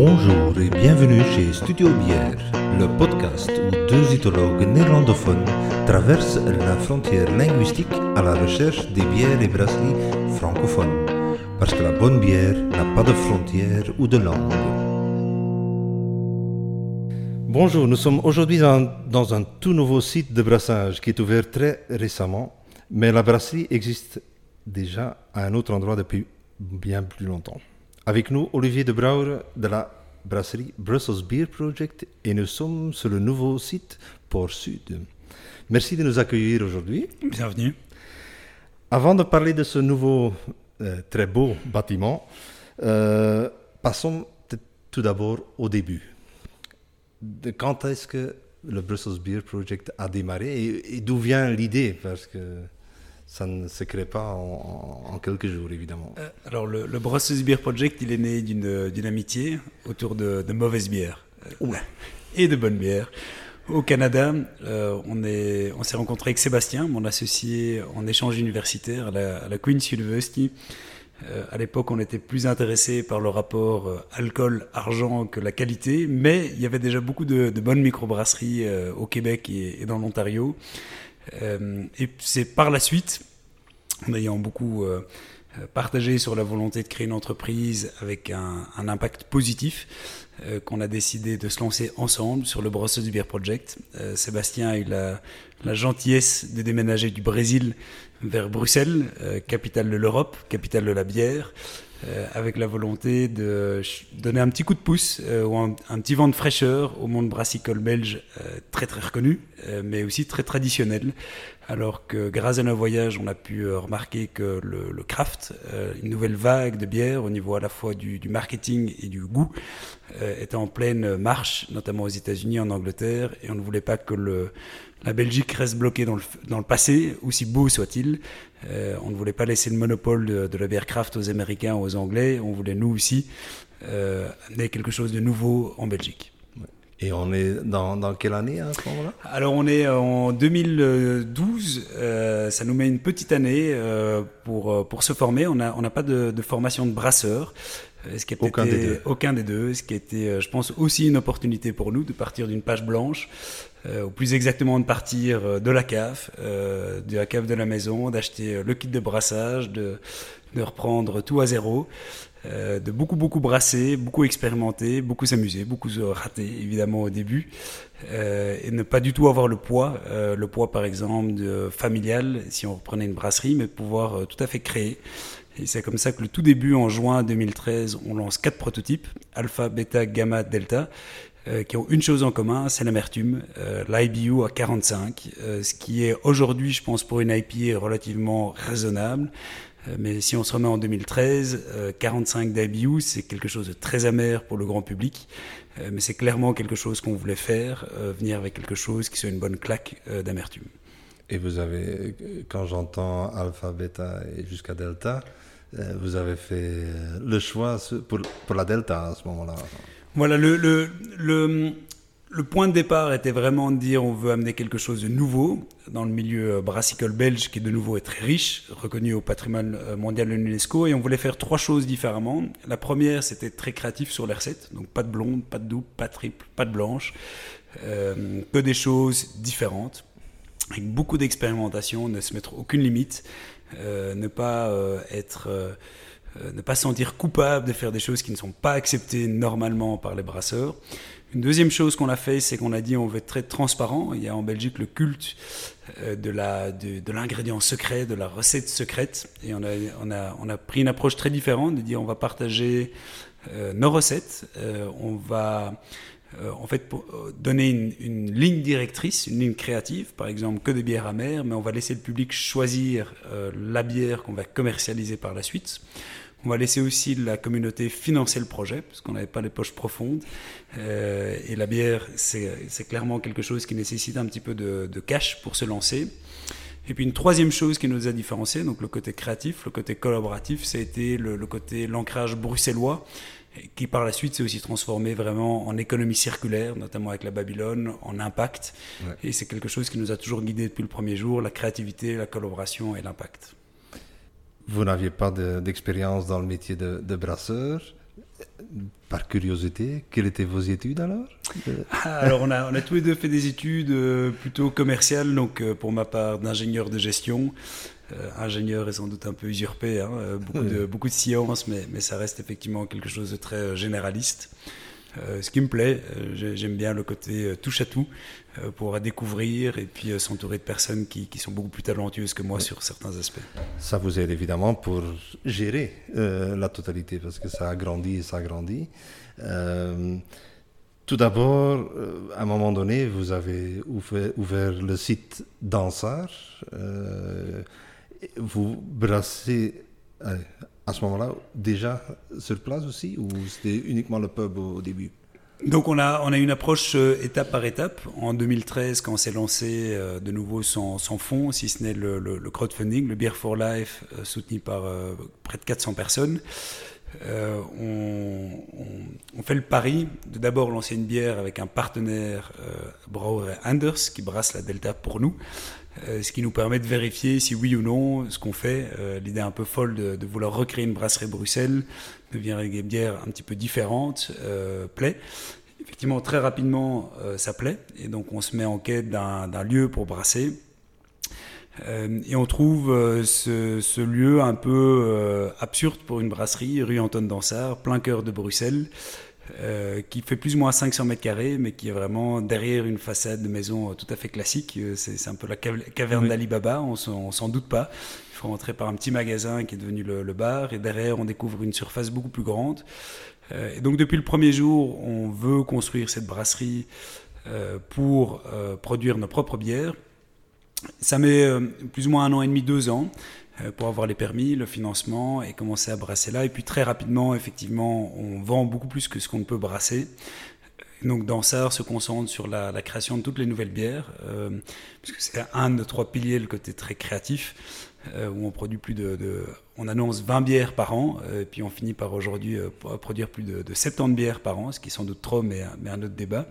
Bonjour et bienvenue chez Studio Bière, le podcast où deux idéologues néerlandophones traversent la frontière linguistique à la recherche des bières et brasseries francophones. Parce que la bonne bière n'a pas de frontières ou de langue. Bonjour, nous sommes aujourd'hui dans un tout nouveau site de brassage qui est ouvert très récemment, mais la brasserie existe déjà à un autre endroit depuis bien plus longtemps. Avec nous, Olivier de Brouwer de la brasserie Brussels Beer Project et nous sommes sur le nouveau site Port Sud. Merci de nous accueillir aujourd'hui. Bienvenue. Avant de parler de ce nouveau euh, très beau bâtiment, euh, passons tout d'abord au début. De quand est-ce que le Brussels Beer Project a démarré et, et d'où vient l'idée? Parce que ça ne se crée pas en, quelques jours, évidemment. Euh, alors, le, le, Brussels Beer Project, il est né d'une amitié autour de, de mauvaises bières euh, et de bonnes bières. Au Canada, euh, on s'est on rencontré avec Sébastien, mon associé en échange universitaire à la, à la Queen's University. À l'époque, on était plus intéressé par le rapport alcool-argent que la qualité, mais il y avait déjà beaucoup de, de bonnes microbrasseries au Québec et, et dans l'Ontario. Euh, et c'est par la suite, en ayant beaucoup euh, partagé sur la volonté de créer une entreprise avec un, impact positif, euh, qu'on a décidé de se lancer ensemble sur le Brussels Beer Project. Sébastien a eu la, gentillesse de déménager du Brésil vers Bruxelles, capitale de l'Europe, capitale de la bière. Euh, avec la volonté de donner un petit coup de pouce euh, ou un, petit vent de fraîcheur au monde brassicole belge euh, très très reconnu, mais aussi très traditionnel. Alors que grâce à nos voyages, on a pu remarquer que le, le craft, une nouvelle vague de bière au niveau à la fois du, du marketing et du goût, était en pleine marche, notamment aux États-Unis, en Angleterre, et on ne voulait pas que le, la Belgique reste bloquée dans le, dans le passé, aussi beau soit-il. Euh, on ne voulait pas laisser le monopole de, de la bière craft aux Américains, aux Anglais. On voulait nous aussi euh, amener quelque chose de nouveau en Belgique. Et on est dans, dans quelle année à ce moment-là? Alors on est en 2012, euh, ça nous met une petite année euh, pour, pour se former. On n'a on a pas de, de, formation de brasseur. Ce qui a aucun, été, des deux. aucun des deux. Ce qui a été, je pense, aussi une opportunité pour nous de partir d'une page blanche, euh, ou plus exactement de partir de la cave, euh, de la cave de la maison, d'acheter le kit de brassage, de, reprendre tout à zéro. Euh, de beaucoup beaucoup brasser, beaucoup expérimenter, beaucoup s'amuser, beaucoup se rater évidemment au début euh, et ne pas du tout avoir le poids, euh, le poids par exemple de, familial si on reprenait une brasserie, mais pouvoir tout à fait créer. Et c'est comme ça que le tout début en juin 2013, on lance quatre prototypes alpha, bêta, gamma, delta. Qui ont une chose en commun, c'est l'amertume, l'IBU à 45, ce qui est aujourd'hui, je pense, pour une IPA relativement raisonnable. Euh, mais si on se remet en 2013, euh, 45 d'IBU, c'est quelque chose de très amer pour le grand public, euh, mais c'est clairement quelque chose qu'on voulait faire, euh, venir avec quelque chose qui soit une bonne claque euh, d'amertume. Et vous avez, quand j'entends alpha, bêta et jusqu'à delta, euh, vous avez fait le choix pour la delta à ce moment-là. Voilà, le, le, le, point de départ était vraiment de dire on veut amener quelque chose de nouveau dans le milieu brassicole belge qui de nouveau est très riche, reconnu au patrimoine mondial de l'UNESCO. Et on voulait faire trois choses différemment. La première c'était très créatif sur les recettes, donc pas de blonde, pas de double, pas de triple, pas de blanche, euh, que des choses différentes, avec beaucoup d'expérimentation, ne se mettre aucune limite, euh, ne pas euh, être... Euh, ne pas se sentir coupable de faire des choses qui ne sont pas acceptées normalement par les brasseurs. Une deuxième chose qu'on a fait, c'est qu'on a dit on veut être très transparent. Il y a en Belgique le culte euh, de de, l'ingrédient secret, de la recette secrète, et on a on a on a pris une approche très différente de dire on va partager euh, nos recettes, on va en fait donner une, une, ligne directrice, une ligne créative, par exemple que des bières amères, mais on va laisser le public choisir la bière qu'on va commercialiser par la suite. On va laisser aussi la communauté financer le projet, parce qu'on n'avait pas les poches profondes. Euh, et la bière, c'est clairement quelque chose qui nécessite un petit peu de, de, cash pour se lancer. Et puis une troisième chose qui nous a différenciés, donc le côté créatif, le côté collaboratif, ça a été le, le côté l'ancrage bruxellois, qui par la suite s'est aussi transformé vraiment en économie circulaire, notamment avec la Babylone, en impact. Ouais. Et c'est quelque chose qui nous a toujours guidés depuis le premier jour, la créativité, la collaboration et l'impact vous n'aviez pas d'expérience de, dans le métier de, de, brasseur? par curiosité, quelles étaient vos études alors? Ah, Alors on a, on a tous les deux fait des études plutôt commerciales, donc pour ma part d'ingénieur de gestion. ingénieur est sans doute un peu usurpé, hein, beaucoup, de, beaucoup de sciences, mais, mais ça reste effectivement quelque chose de très généraliste. Euh, ce qui me plaît, euh, j'aime bien le côté euh, touche à tout pour découvrir et puis s'entourer de personnes qui, sont beaucoup plus talentueuses que moi sur certains aspects. Ça vous aide évidemment pour gérer la totalité parce que ça a grandi et ça a grandi. tout d'abord, à un moment donné, vous avez ouvert, le site Dansard. vous brassez à ce moment-là déjà sur place aussi ou c'était uniquement le pub au, début? Donc on a, on a une approche euh, étape par étape. En 2013, quand on s'est lancé euh, de nouveau sans, sans fonds, si ce n'est le, crowdfunding, le Beer for Life, euh, soutenu par près de 400 personnes, on, on, fait le pari de d'abord lancer une bière avec un partenaire, Brauer Anders, qui brasse la Delta pour nous. Euh, ce qui nous permet de vérifier si oui ou non ce qu'on fait. Euh, l'idée un peu folle de, vouloir recréer une brasserie Bruxelles, devient une bière un petit peu différente, euh, plaît. Effectivement, très rapidement, ça plaît. Et donc, on se met en quête d'un lieu pour brasser. et on trouve ce, lieu un peu absurde pour une brasserie, rue Anton Dansard, plein cœur de Bruxelles. Euh, qui fait plus ou moins 500 mètres carrés, mais qui est vraiment derrière une façade de maison euh, tout à fait classique. Euh, c'est un peu la caverne d'Alibaba, on s'en doute pas. Il faut rentrer par un petit magasin qui est devenu le, bar, et derrière on découvre une surface beaucoup plus grande. et donc depuis le premier jour, on veut construire cette brasserie pour produire nos propres bières. Ça met plus ou moins un an et demi, deux ans. Euh, pour avoir les permis, le financement et commencer à brasser là. Et puis très rapidement, effectivement, on vend beaucoup plus que ce qu'on peut brasser. Donc Dansard se concentre sur la, création de toutes les nouvelles bières, euh, parce c'est un de trois piliers, le côté très créatif, euh, où on produit plus de, on annonce 20 bières par an, et puis on finit par aujourd'hui produire plus de, de 70 bières par an, ce qui est sans doute trop, mais, mais un autre débat.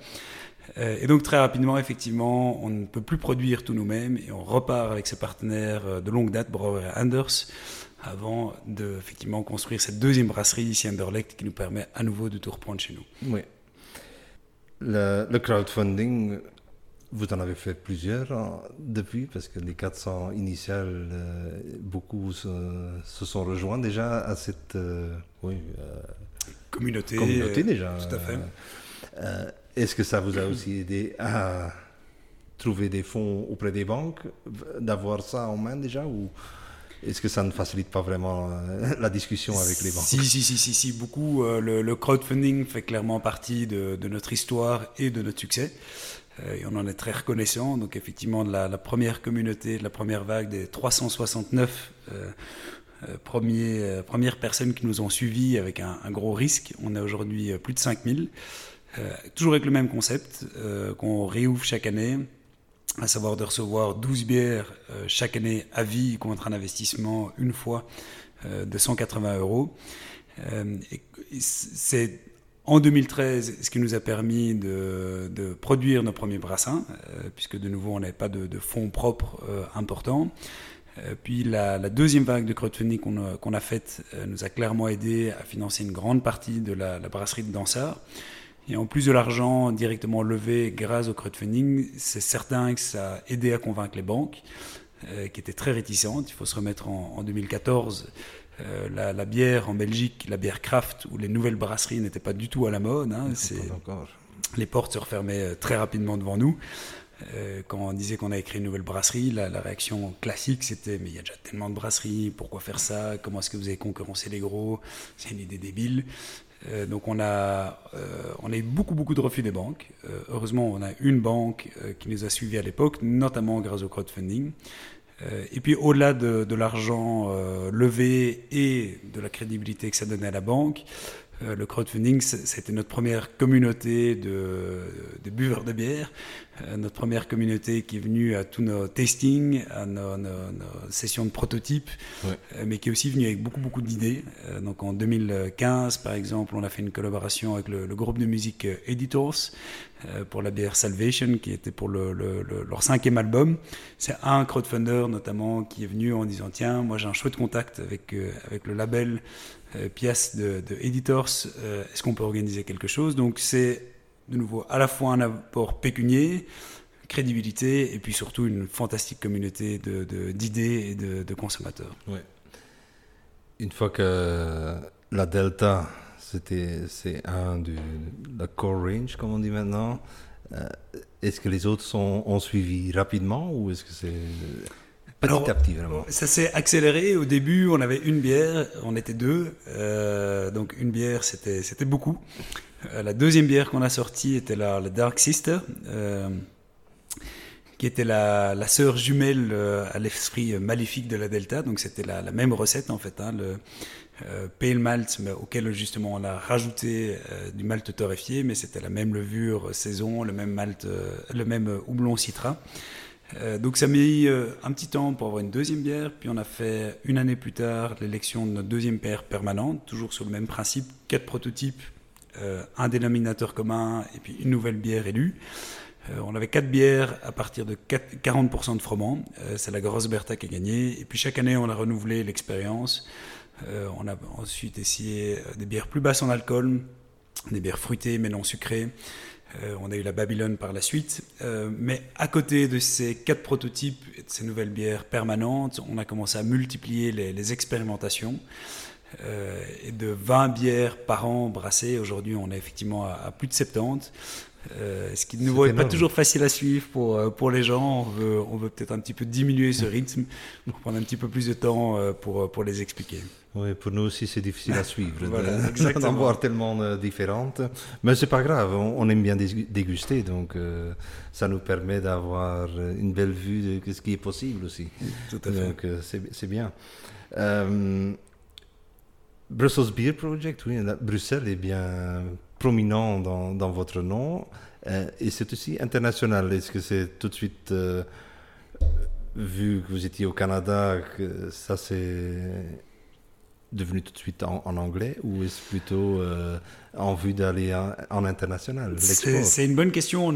Euh, et donc très rapidement, effectivement, on ne peut plus produire tout nous-mêmes et on repart avec ses partenaires euh, de longue date, Brouwer et Anders, avant de effectivement construire cette deuxième brasserie ici Anderlecht qui nous permet à nouveau de tout reprendre chez nous. Oui. Le, crowdfunding, vous en avez fait plusieurs hein, depuis, parce que les 400 initiales, euh, beaucoup se, sont rejoints déjà à cette oui, communauté, communauté déjà. Tout à fait. Est-ce que ça vous a aussi aidé à trouver des fonds auprès des banques, d'avoir ça en main déjà ou est-ce que ça ne facilite pas vraiment euh, la discussion avec les banques? Si, si, si, si, si, beaucoup. Euh, le, crowdfunding fait clairement partie de, notre histoire et de notre succès. Euh, et on en est très reconnaissant. Donc effectivement, de la, première communauté, de la première vague des 369 premiers, premières personnes qui nous ont suivis avec un, un gros risque, on a aujourd'hui plus de 5000. Euh, toujours avec le même concept euh, qu'on réouvre chaque année, à savoir de recevoir 12 bières euh, chaque année à vie contre un investissement une fois de 180 euros. c'est en 2013 ce qui nous a permis de, produire nos premiers brassins, puisque de nouveau on n'avait pas de, fonds propres importants. puis la, deuxième vague de crowdfunding qu'on a, faite nous a clairement aidé à financer une grande partie de la, la brasserie de Dansard. Et en plus de l'argent directement levé grâce au crowdfunding, c'est certain que ça a aidé à convaincre les banques, euh, qui étaient très réticentes. Il faut se remettre en, 2014. Euh, la, bière en Belgique, la bière craft ou les nouvelles brasseries n'étaient pas du tout à la mode. Hein. les portes se refermaient euh, très rapidement devant nous. quand on disait qu'on avait créé une nouvelle brasserie, la, la réaction classique c'était mais il y a déjà tellement de brasseries, pourquoi faire ça? Comment est-ce que vous avez concurrencé les gros? C'est une idée débile. Euh, donc on a, euh, on a eu beaucoup, beaucoup de refus des banques. Euh, heureusement, on a une banque qui nous a suivis à l'époque, notamment grâce au crowdfunding. et puis au-delà de, l'argent levé et de la crédibilité que ça donnait à la banque, le crowdfunding, c'était notre première communauté de, de buveurs de bière, notre première communauté qui est venue à tous nos tastings, à nos, sessions de prototypes, euh, mais qui est aussi venue avec beaucoup, beaucoup d'idées. Euh, donc en 2015, par exemple, on a fait une collaboration avec le, groupe de musique euh, Editors pour la bière Salvation, qui était pour le, leur cinquième album. C'est un crowdfunder notamment qui est venu en disant tiens, moi j'ai un chouette contact avec, avec le label Pias de, de Editors, est-ce qu'on peut organiser quelque chose? Donc c'est de nouveau à la fois un apport pécunier, crédibilité et puis surtout une fantastique communauté d'idées de, et de, consommateurs. Ouais. Une fois que la Delta, c'est un de la core range, comme on dit maintenant, euh, est-ce que les autres sont, ont suivi rapidement ou est-ce que c'est petit à petit vraiment Ça s'est accéléré. Au début, on avait une bière, on était deux. Euh, donc une bière, c'était beaucoup. Euh, la deuxième bière qu'on a sortie était la, Dark Sister qui était la, la sœur jumelle euh, à l'esprit maléfique de la Delta. Donc c'était la, la, même recette en fait, hein, le euh, pale malt, mais auquel justement on a rajouté euh, du malt torréfié, mais c'était la même levure saison, le même malt, euh, le même houblon citra. Donc ça m'a mis un petit temps pour avoir une deuxième bière, puis on a fait une année plus tard l'élection de notre deuxième bière permanente, toujours sur le même principe, quatre prototypes, un dénominateur commun et puis une nouvelle bière élue. Euh, on avait quatre bières à partir de 40% de froment. Euh, c'est la Grosse Bertha qui a gagné. Et puis chaque année, on a renouvelé l'expérience. Euh, on a ensuite essayé des bières plus basses en alcool, des bières fruitées mais non sucrées. On a eu la Babylone par la suite. mais à côté de ces quatre prototypes et de ces nouvelles bières permanentes, on a commencé à multiplier les, expérimentations. et de 20 bières par an brassées, aujourd'hui on est effectivement à, à plus de 70. Euh, ce qui ne est pas toujours facile à suivre pour, euh, pour les gens. On veut, on veut peut-être un petit peu diminuer ce rythme pour prendre un petit peu plus de temps euh, pour, pour les expliquer. Oui, pour nous aussi, c'est difficile à suivre d'en voir tellement différentes. Mais c'est pas grave, on, aime bien déguster, donc ça nous permet d'avoir une belle vue de ce qui est possible aussi. Tout à fait. Donc c'est bien. Brussels Beer Project, oui, Bruxelles est bien prominent dans, dans votre nom euh, et c'est aussi international. Est-ce que c'est tout de suite, euh, vu que vous étiez au Canada, que ça c'est devenu tout de suite en, anglais ou est-ce plutôt euh, en vue d'aller en, international C'est une bonne question.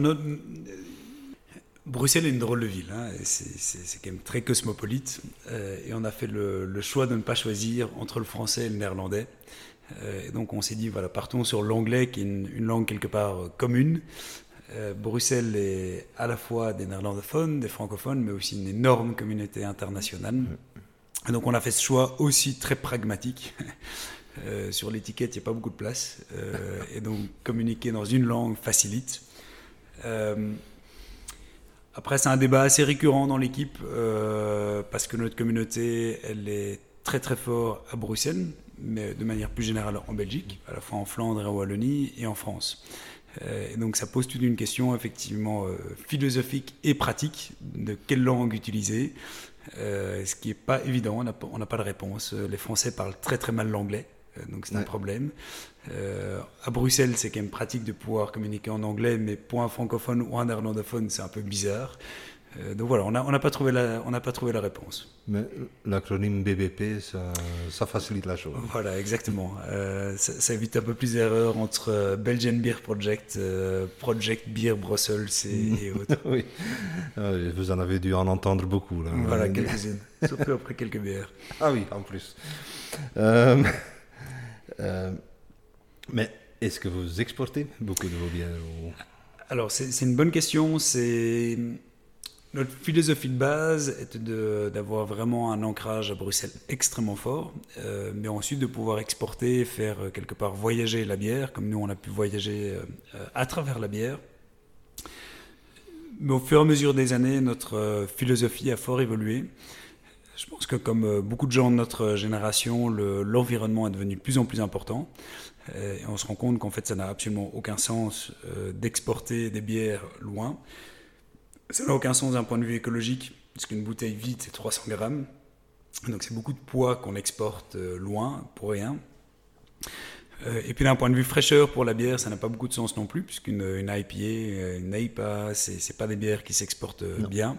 Bruxelles est une drôle de ville, hein, c'est quand même très cosmopolite, et on a fait le, le, choix de ne pas choisir entre le français et le néerlandais. Euh, et donc on s'est dit, voilà, partons sur l'anglais qui est une, langue quelque part euh, commune. Euh, Bruxelles est à la fois des néerlandophones, des francophones, mais aussi une énorme communauté internationale. Donc on a fait ce choix aussi très pragmatique. sur l'étiquette, il n'y a pas beaucoup de place. et donc communiquer dans une langue facilite. après, c'est un débat assez récurrent dans l'équipe parce que notre communauté, elle est très très fort à Bruxelles mais de manière plus générale en Belgique, à la fois en Flandre et en Wallonie et en France. Euh, et donc ça pose toute une question effectivement euh, philosophique et pratique de quelle langue utiliser, euh, ce qui n'est pas évident, on n'a pas de réponse. Les Français parlent très très mal l'anglais, donc c'est un problème. à Bruxelles, c'est quand même pratique de pouvoir communiquer en anglais, mais pour un francophone ou un néerlandophone, c'est un peu bizarre. Euh, donc voilà, on n'a pas, trouvé la, pas trouvé la réponse. Mais l'acronyme BBP, ça, facilite la chose. Voilà, exactement. Euh, ça, évite un peu plus d'erreurs entre euh, Belgian Beer Project, Project Beer Brussels et, autres. oui, vous en avez dû en entendre beaucoup. Là. Voilà, quelques-unes, surtout après quelques bières. Ah oui, en plus. mais est-ce que vous exportez beaucoup de vos bières Alors, c'est une bonne question. C'est notre philosophie de base est d'avoir vraiment un ancrage à Bruxelles extrêmement fort, euh, mais ensuite de pouvoir exporter, faire euh, quelque part voyager la bière, comme nous on a pu voyager euh, à travers la bière. Mais au fur et à mesure des années, notre philosophie a fort évolué. Je pense que comme beaucoup de gens de notre génération, l'environnement est devenu de plus en plus important. Et on se rend compte qu'en fait, ça n'a absolument aucun sens d'exporter des bières loin. Ça n'a aucun sens d'un point de vue écologique, puisqu'une bouteille vide, c'est 300 grammes. Donc c'est beaucoup de poids qu'on exporte euh, loin pour rien. Euh, et puis d'un point de vue fraîcheur pour la bière, ça n'a pas beaucoup de sens non plus, puisqu'une une IPA, euh, une IPA, c'est pas des bières qui s'exportent bien.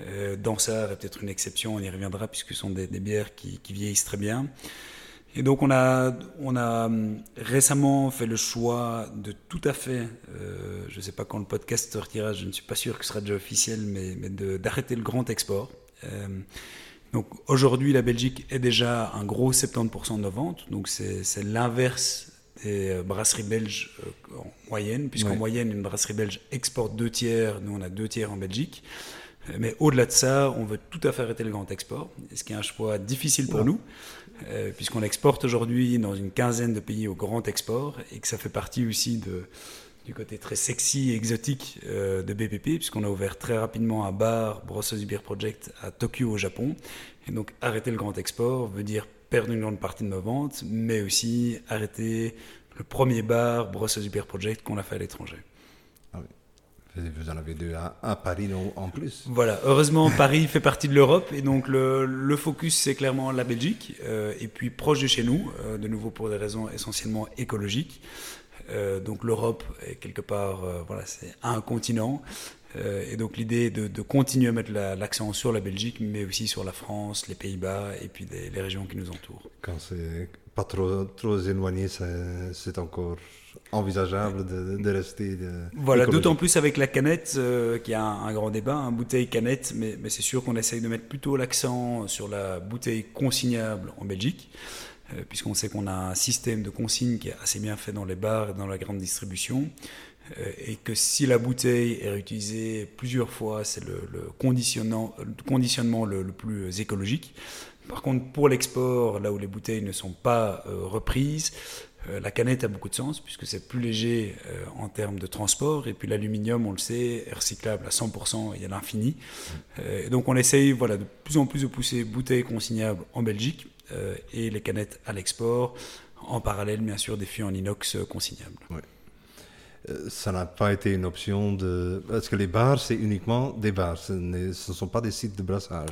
Euh, Dansard est peut-être une exception, on y reviendra, puisque ce sont des, bières qui, qui, vieillissent très bien. Et donc on a, on a hum, récemment fait le choix de tout à fait, euh, je ne sais pas quand le podcast sortira, je ne suis pas sûr que ce sera déjà officiel, mais, mais d'arrêter le grand export. Euh, Donc aujourd'hui, la Belgique est déjà un gros 70% de nos ventes. Donc c'est l'inverse des euh, brasseries belges en moyenne, puisqu'en moyenne, une brasserie belge exporte deux tiers, nous on a deux tiers en Belgique. Mais au-delà de ça, on veut tout à fait arrêter le grand export, ce qui est un choix difficile pour nous, puisqu'on exporte aujourd'hui dans une quinzaine de pays au grand export, et que ça fait partie aussi du côté très sexy et exotique de BPP, puisqu'on a ouvert très rapidement un bar, Brussels Beer Project, à Tokyo au Japon. Et donc arrêter le grand export veut dire perdre une grande partie de nos ventes, mais aussi arrêter le premier bar Brussels Super Project qu'on a fait à l'étranger. Vous en avez deux à, Paris en plus. Voilà, heureusement Paris fait partie de l'Europe et donc le, focus c'est clairement la Belgique euh, et puis proche de chez nous, euh, de nouveau pour des raisons essentiellement écologiques. Euh, donc l'Europe est quelque part, voilà, c'est un continent et donc l'idée est de, continuer à mettre l'accent sur la Belgique, mais aussi sur la France, les Pays-Bas et puis les régions qui nous entourent. Quand c'est pas trop, trop éloigné, c'est encore envisageable de, rester. voilà, d'autant plus avec la canette, euh, qui a un, grand débat, un bouteille canette, mais, mais c'est sûr qu'on essaye de mettre plutôt l'accent sur la bouteille consignable en Belgique. Euh, puisqu'on sait qu'on a un système de consigne qui est assez bien fait dans les bars et dans la grande distribution. Euh, et que si la bouteille est réutilisée plusieurs fois, c'est le, conditionnement le, plus écologique. Par contre, pour l'export, là où les bouteilles ne sont pas euh, reprises, la canette a beaucoup de sens puisque c'est plus léger en termes de transport et puis l'aluminium, on le sait, est recyclable à 100% et à l'infini. donc on essaye voilà, de plus en plus de pousser bouteilles consignables en Belgique et les canettes à l'export, en parallèle bien sûr des fûts en inox consignables. Euh, ça n'a pas été une option de... Parce que les bars, c'est uniquement des bars. Ce ne sont pas des sites de brassage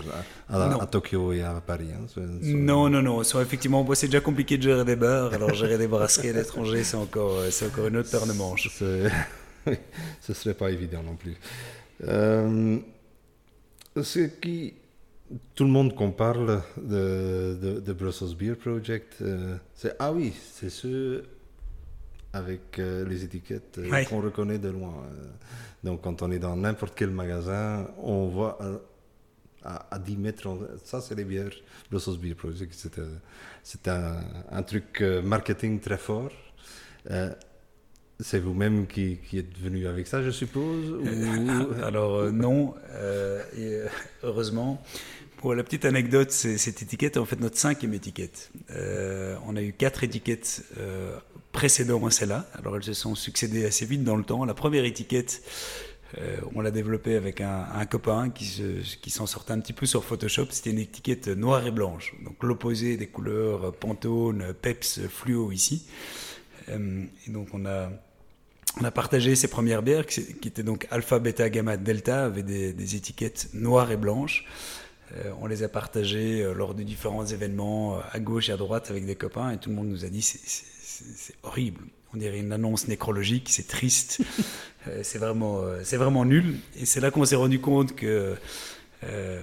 à, Tokyo et à Paris. Hein. Non, non, non. effectivement, c'est déjà compliqué de gérer des bars. Alors gérer des brasseries à l'étranger, c'est encore, euh, c'est encore une autre paire de manches. Ce ne serait pas évident non plus. Euh, ce qui... Tout le monde qu'on parle de, de, Brussels Beer Project, c'est ah oui, c'est ce avec euh, les étiquettes euh, qu'on reconnaît de loin. Euh. donc quand on est dans n'importe quel magasin, on voit à, 10 mètres, ça c'est les bières Brussels Beer Project. C'est un, un, truc marketing très fort. c'est vous-même qui, qui, êtes venu avec ça, je suppose Alors non, et heureusement. Pour la petite anecdote, cette étiquette est en fait notre cinquième étiquette. on a eu quatre étiquettes précédent à celle-là. Alors elles se sont succédées assez vite dans le temps. La première étiquette, euh, on l'a développée avec un, copain qui, s'en sortait un petit peu sur Photoshop. C'était une étiquette noire et blanche, donc l'opposé des couleurs Pantone, Peps, Fluo ici. Euh, et donc on a, on a partagé ces premières bières qui, étaient donc alpha, bêta, gamma, delta, avec des, étiquettes noires et blanches. Euh, on les a partagées lors de différents événements à gauche et à droite avec des copains et tout le monde nous a dit c'est horrible. On dirait une annonce nécrologique, c'est triste, euh, c'est vraiment, euh, c'est vraiment nul. Et c'est là qu'on s'est rendu compte que euh,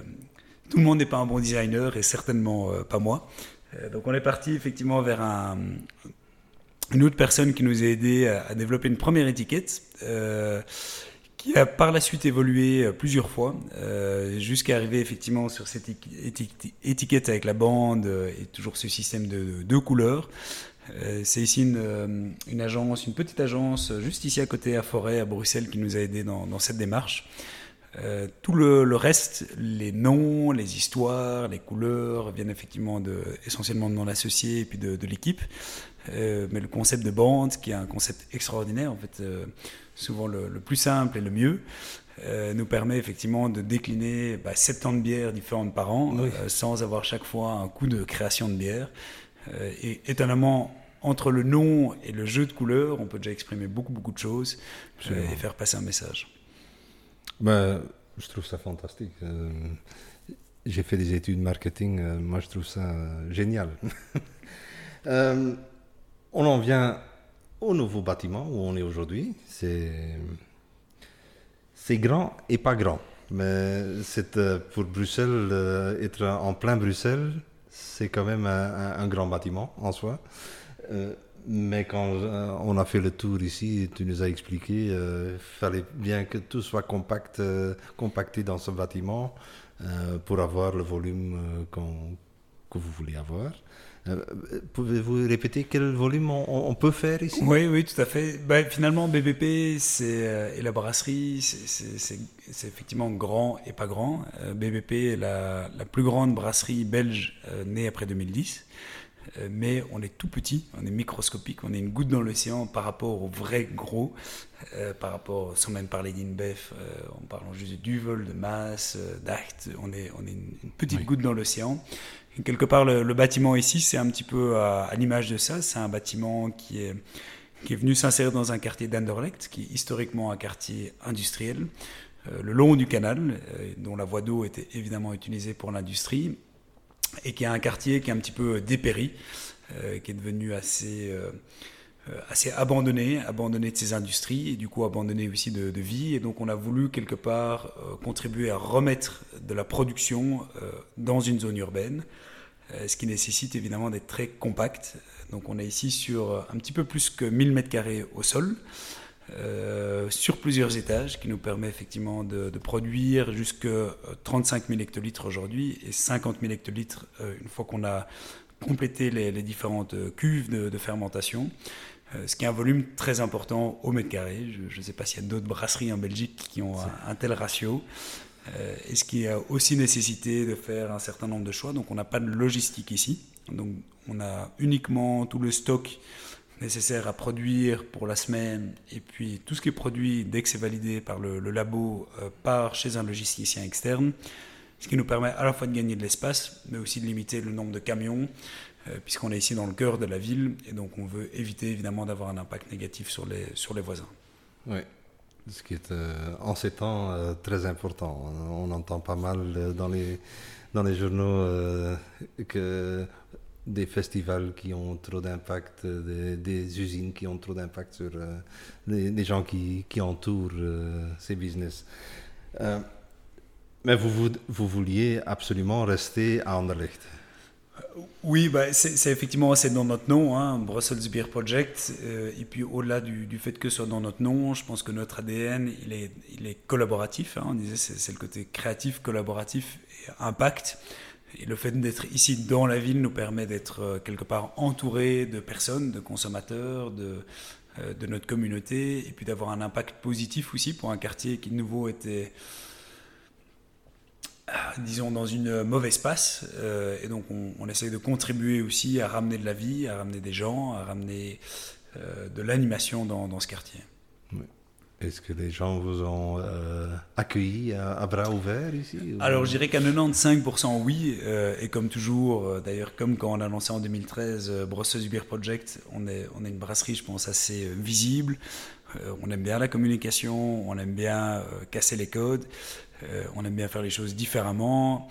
tout le monde n'est pas un bon designer et certainement pas moi. donc on est parti effectivement vers un, une autre personne qui nous a aidé à, développer une première étiquette qui a par la suite évolué plusieurs fois, jusqu'à arriver effectivement sur cette étiquette avec la bande et toujours ce système de deux couleurs. Euh, c'est ici une, euh, agence, une petite agence, juste ici à côté à Forêt, à Bruxelles, qui nous a aidés dans, cette démarche. Euh, tout le, reste, les noms, les histoires, les couleurs, viennent effectivement de, essentiellement de mon associé et puis de l'équipe. Euh, mais le concept de bande, qui est un concept extraordinaire, en fait, euh, souvent le, le, plus simple et le mieux, nous permet effectivement de décliner bah, 70 bières différentes par an, sans avoir chaque fois un coût de création de bière. Euh, et étonnamment, entre le nom et le jeu de couleurs, on peut déjà exprimer beaucoup, beaucoup de choses euh, et faire passer un message. Ben, je trouve ça fantastique. Euh, j'ai fait des études marketing, moi je trouve ça génial. on en vient au nouveau bâtiment où on est aujourd'hui. C'est, grand et pas grand. Mais c'est pour Bruxelles, être en plein Bruxelles, c'est quand même un, grand bâtiment en soi. Euh, mais quand euh, on a fait le tour ici, tu nous as expliqué, il euh, fallait bien que tout soit compact, compacté dans ce bâtiment. pour avoir le volume que vous voulez avoir. Pouvez-vous répéter quel volume on, peut faire ici? Oui, oui, tout à fait. Bah, finalement, BBP et la brasserie, c'est effectivement grand et pas grand. BBP est la, la, plus grande brasserie belge née après 2010. Euh, mais on est tout petit, on est microscopique, on est une goutte dans l'océan par rapport au vrai gros, euh, par rapport, sans même parler d'InBev, euh, en parlant juste de Duvel, de Maas, d'Acht, on est, on est une, petite goutte dans l'océan. quelque part, le, bâtiment ici, c'est un petit peu à, l'image de ça, c'est un bâtiment qui est, qui est venu s'insérer dans un quartier d'Anderlecht, qui est historiquement un quartier industriel, le long du canal, dont la voie d'eau était évidemment utilisée pour l'industrie, et qui est un quartier qui est un petit peu dépéri, euh, qui est devenu assez, euh, euh, assez abandonné, abandonné de ses industries et du coup abandonné aussi de, vie. Et donc on a voulu quelque part contribuer à remettre de la production dans une zone urbaine, ce qui nécessite évidemment d'être très compact. Donc on est ici sur un petit peu plus que 1000 m2 au sol. Euh, sur plusieurs étages qui nous permet effectivement de, produire jusque 35 000 hectolitres aujourd'hui et 50 000 hectolitres euh, une fois qu'on a complété les, différentes cuves de, fermentation. Euh, ce qui est un volume très important au mètre carré. Je ne sais pas s'il y a d'autres brasseries en Belgique qui ont un, tel ratio. et ce qui a aussi nécessité de faire un certain nombre de choix. Donc on n'a pas de logistique ici. Donc on a uniquement tout le stock nécessaire à produire pour la semaine, et puis tout ce qui est produit dès que c'est validé par le, labo euh, part chez un logisticien externe, ce qui nous permet à la fois de gagner de l'espace, mais aussi de limiter le nombre de camions, euh, puisqu'on est ici dans le cœur de la ville, et donc on veut éviter évidemment d'avoir un impact négatif sur les, sur les voisins. Oui, ce qui est euh, en ces temps très important. On entend pas mal dans les, dans les journaux que des festivals qui ont trop d'impact, des, usines qui ont trop d'impact sur euh, les, gens qui, entourent euh, ces business. Euh, mais vous, vouliez absolument rester à Anderlecht oui, bah, c'est effectivement c'est dans notre nom, hein, Brussels Beer Project. et puis au-delà du, fait que ce soit dans notre nom, je pense que notre ADN, il est, il est collaboratif. Hein, on disait c'est le côté créatif, collaboratif et impact. Le fait d'être ici dans la ville nous permet d'être euh, quelque part entouré de personnes, de consommateurs, de, euh, de notre communauté, et puis d'avoir un impact positif aussi pour un quartier qui de nouveau était, euh, disons, dans une mauvaise passe. et donc on, on, essaye de contribuer aussi à ramener de la vie, à ramener des gens, à ramener de l'animation dans, ce quartier. Est-ce que les gens vous ont euh, accueilli à, bras ouverts ici Alors je dirais qu'à 95% oui, euh, et comme toujours, euh, d'ailleurs comme quand on a lancé en 2013 Brosseuse Beer Project, on est, on est une brasserie je pense assez visible, on aime bien la communication, on aime bien casser les codes, on aime bien faire les choses différemment,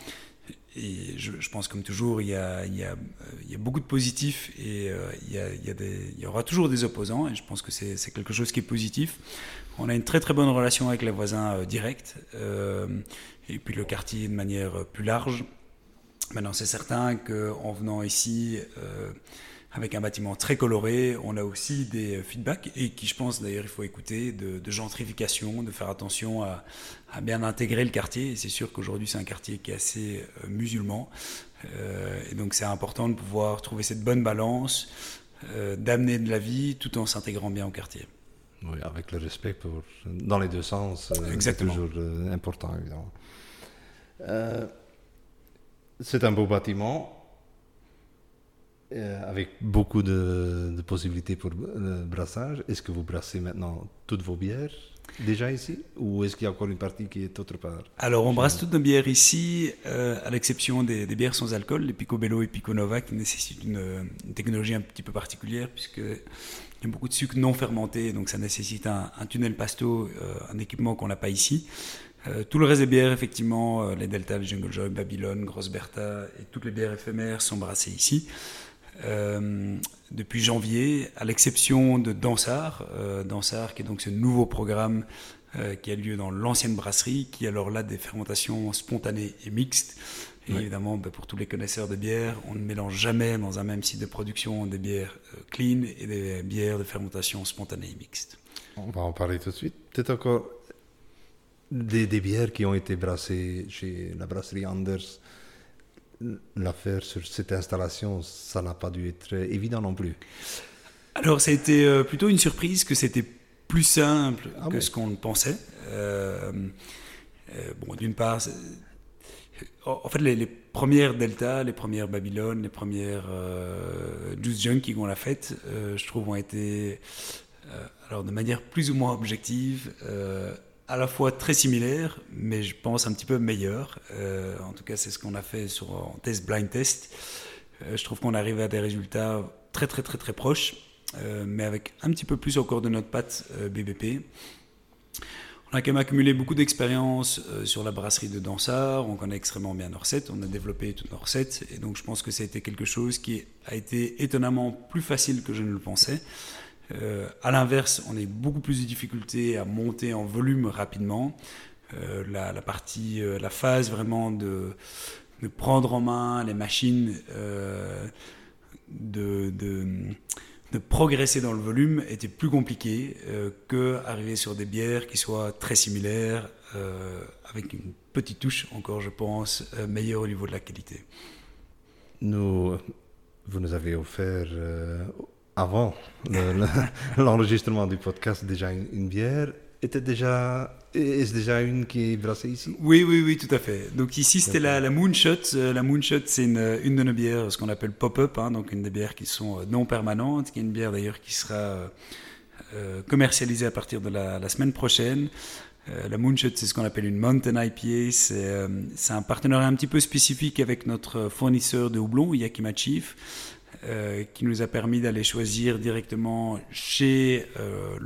et je, pense comme toujours, il y a, il y a, il y a beaucoup de positifs et il, y a, il, y a il y aura toujours des opposants, et je pense que c'est quelque chose qui est positif. On a une très très bonne relation avec les voisins euh, directs euh, et puis le quartier de manière euh, plus large. Maintenant, c'est certain qu'en venant ici avec un bâtiment très coloré, on a aussi des feedbacks et qui, je pense d'ailleurs, il faut écouter de, gentrification, de faire attention à, bien intégrer le quartier. C'est sûr qu'aujourd'hui, c'est un quartier qui est assez musulman. et donc, c'est important de pouvoir trouver cette bonne balance, d'amener de la vie tout en s'intégrant bien au quartier. Oui, avec le respect pour, dans les deux sens. Euh, c'est toujours euh, important, évidemment. Euh, c'est un beau bâtiment avec beaucoup de, possibilités pour le brassage. Est-ce que vous brassez maintenant toutes vos bières déjà ici? Ou est-ce qu'il y a encore une partie qui est autre part? Alors on brasse toutes nos bières ici, à l'exception des, bières sans alcool, les Picobello et Piconova qui nécessitent une, une, technologie un petit peu particulière puisque il y a beaucoup de sucre non fermenté, donc ça nécessite un, tunnel pasto, euh, un équipement qu'on n'a pas ici. Euh, tout le reste des bières, effectivement, euh, les Delta, les Jungle Joy, Babylone, Grosse Bertha et toutes les bières éphémères sont brassées ici. depuis janvier, à l'exception de Dansard, Dansard qui est donc ce nouveau programme qui a lieu dans l'ancienne brasserie, qui alors là des fermentations spontanées et mixtes. Et évidemment, bah, pour tous les connaisseurs de bière, on ne mélange jamais dans un même site de production des bières euh, clean et des bières de fermentation spontanée et mixte. On va en parler tout de suite. Peut-être encore des, des bières qui ont été brassées chez la brasserie Anders. L'affaire sur cette installation, ça n'a pas dû être évident non plus. Alors, ça a été euh, plutôt une surprise que c'était plus simple Ah que bon? ce qu'on pensait. Euh, euh, bon, d'une part, en fait, les, premières Delta, les premières Babylone, les premières euh, Juice Junkie qu'on a faites, euh, je trouve, ont été, euh, alors de manière plus ou moins objective, à la fois très similaires, mais je pense un petit peu meilleures. En tout cas, c'est ce qu'on a fait sur en test blind test. Je trouve qu'on arrive à des résultats très très très très proches, mais avec un petit peu plus encore de notre patte BBP. On a quand même accumulé beaucoup d'expérience euh, sur la brasserie de Dansard, on connaît extrêmement bien nos recettes, on a développé toutes nos recettes, et donc je pense que ça a été quelque chose qui a été étonnamment plus facile que je ne le pensais. Euh, à l'inverse, on a eu beaucoup plus de difficultés à monter en volume rapidement. Euh, la, partie, euh, la phase vraiment de, de prendre en main les machines, de, de, de progresser dans le volume était plus compliqué euh, que arriver sur des bières qui soient très similaires, euh, avec une petite touche encore, je pense, euh, meilleure au niveau de la qualité. Nous, vous nous avez offert euh, avant le- le- l'enregistrement du podcast déjà une bière. Était déjà, est-ce déjà une qui est brassée ici? Oui, oui, oui, tout à fait. Donc ici, c'était la, la Moonshot. Euh, La Moonshot, c'est une, une de nos bières, ce qu'on appelle pop-up, hein, donc une des bières qui sont euh, non permanentes, qui est une bière d'ailleurs qui sera euh, commercialisée à partir de la, la semaine prochaine. Euh, la Moonshot, c'est ce qu'on appelle une Mountain IPA. C'est euh, un partenariat un petit peu spécifique avec notre fournisseur de houblon, Yakima Chief, euh, qui nous a permis d'aller choisir directement chez euh,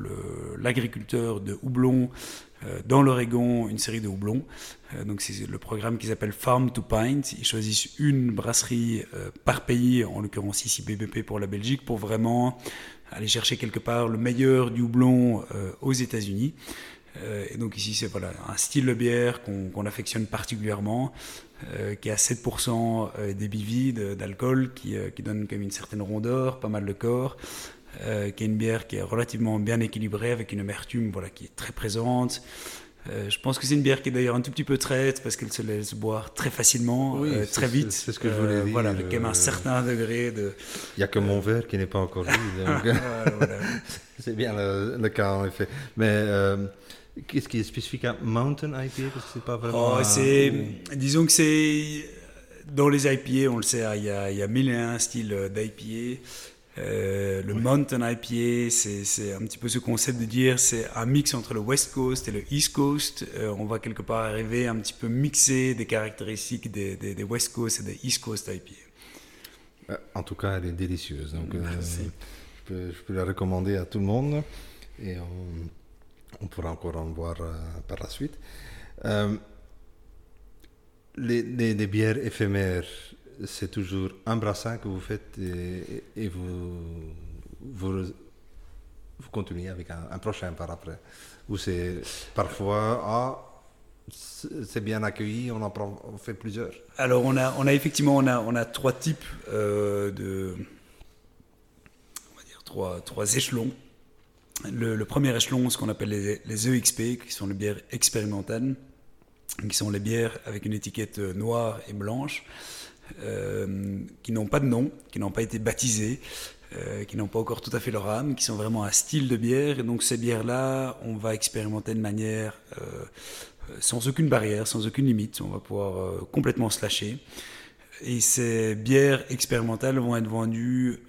l'agriculteur de houblon euh, dans l'Oregon une série de houblons. Euh, donc c'est le programme qui s'appelle Farm to Pint. Ils choisissent une brasserie euh, par pays, en l'occurrence ici BBP pour la Belgique, pour vraiment aller chercher quelque part le meilleur du houblon aux États-Unis. Et donc ici, c'est voilà, un style de bière qu'on qu'on affectionne particulièrement, euh, qui a 7% euh, d'ABV, de- d'alcool, qui, euh, qui donne quand même une certaine rondeur, pas mal de corps, euh, qui est une bière qui est relativement bien équilibrée, avec une amertume voilà, qui est très présente. Euh, je pense que c'est une bière qui est d'ailleurs un tout petit peu traite parce qu'elle se laisse boire très facilement, Oui, euh, très vite. c'est- ce que je voulais dire, Voilà, avec quand même un euh, certain degré de. Il n'y a que mon verre qui n'est pas encore vide. c'est bien le, le cas en effet. Mais euh, qu'est-ce qui est spécifique à Mountain IPA Parce que c'est pas vraiment. Oh, un- c'est, disons que c'est dans les IPA, on le sait, hein, il y a, il y a mille et un styles d'IPA. Euh, le Mountain IPA, c'est, c'est un petit peu ce concept de dire c'est un mix entre le West Coast et le East Coast. Euh, on va quelque part arriver un petit peu mixer des caractéristiques des, des, des West Coast et des East Coast IPA. Euh, En tout cas, elle est délicieuse. Donc, euh, je, peux, je peux la recommander à tout le monde. Et on, on pourra encore en voir euh, par la suite. Euh, les, bières éphémères, c'est toujours un brassin que vous faites et, vous, continuez avec un, prochain par après. Ou c'est parfois, ah, c'est bien accueilli, on en fait plusieurs. Alors on a, effectivement on a, trois types euh, de on va dire trois échelons. Le, premier échelon, ce qu'on appelle les, EXP, qui sont les bières expérimentales, qui sont les bières avec une étiquette euh, noire et blanche, euh, qui n'ont pas de nom, qui n'ont pas été baptisées, euh, qui n'ont pas encore tout à fait leur âme, qui sont vraiment un style de bière. Et donc ces bières-là, on va expérimenter de manière sans aucune barrière, sans aucune limite. On va pouvoir complètement se lâcher. Et ces bières expérimentales vont être vendues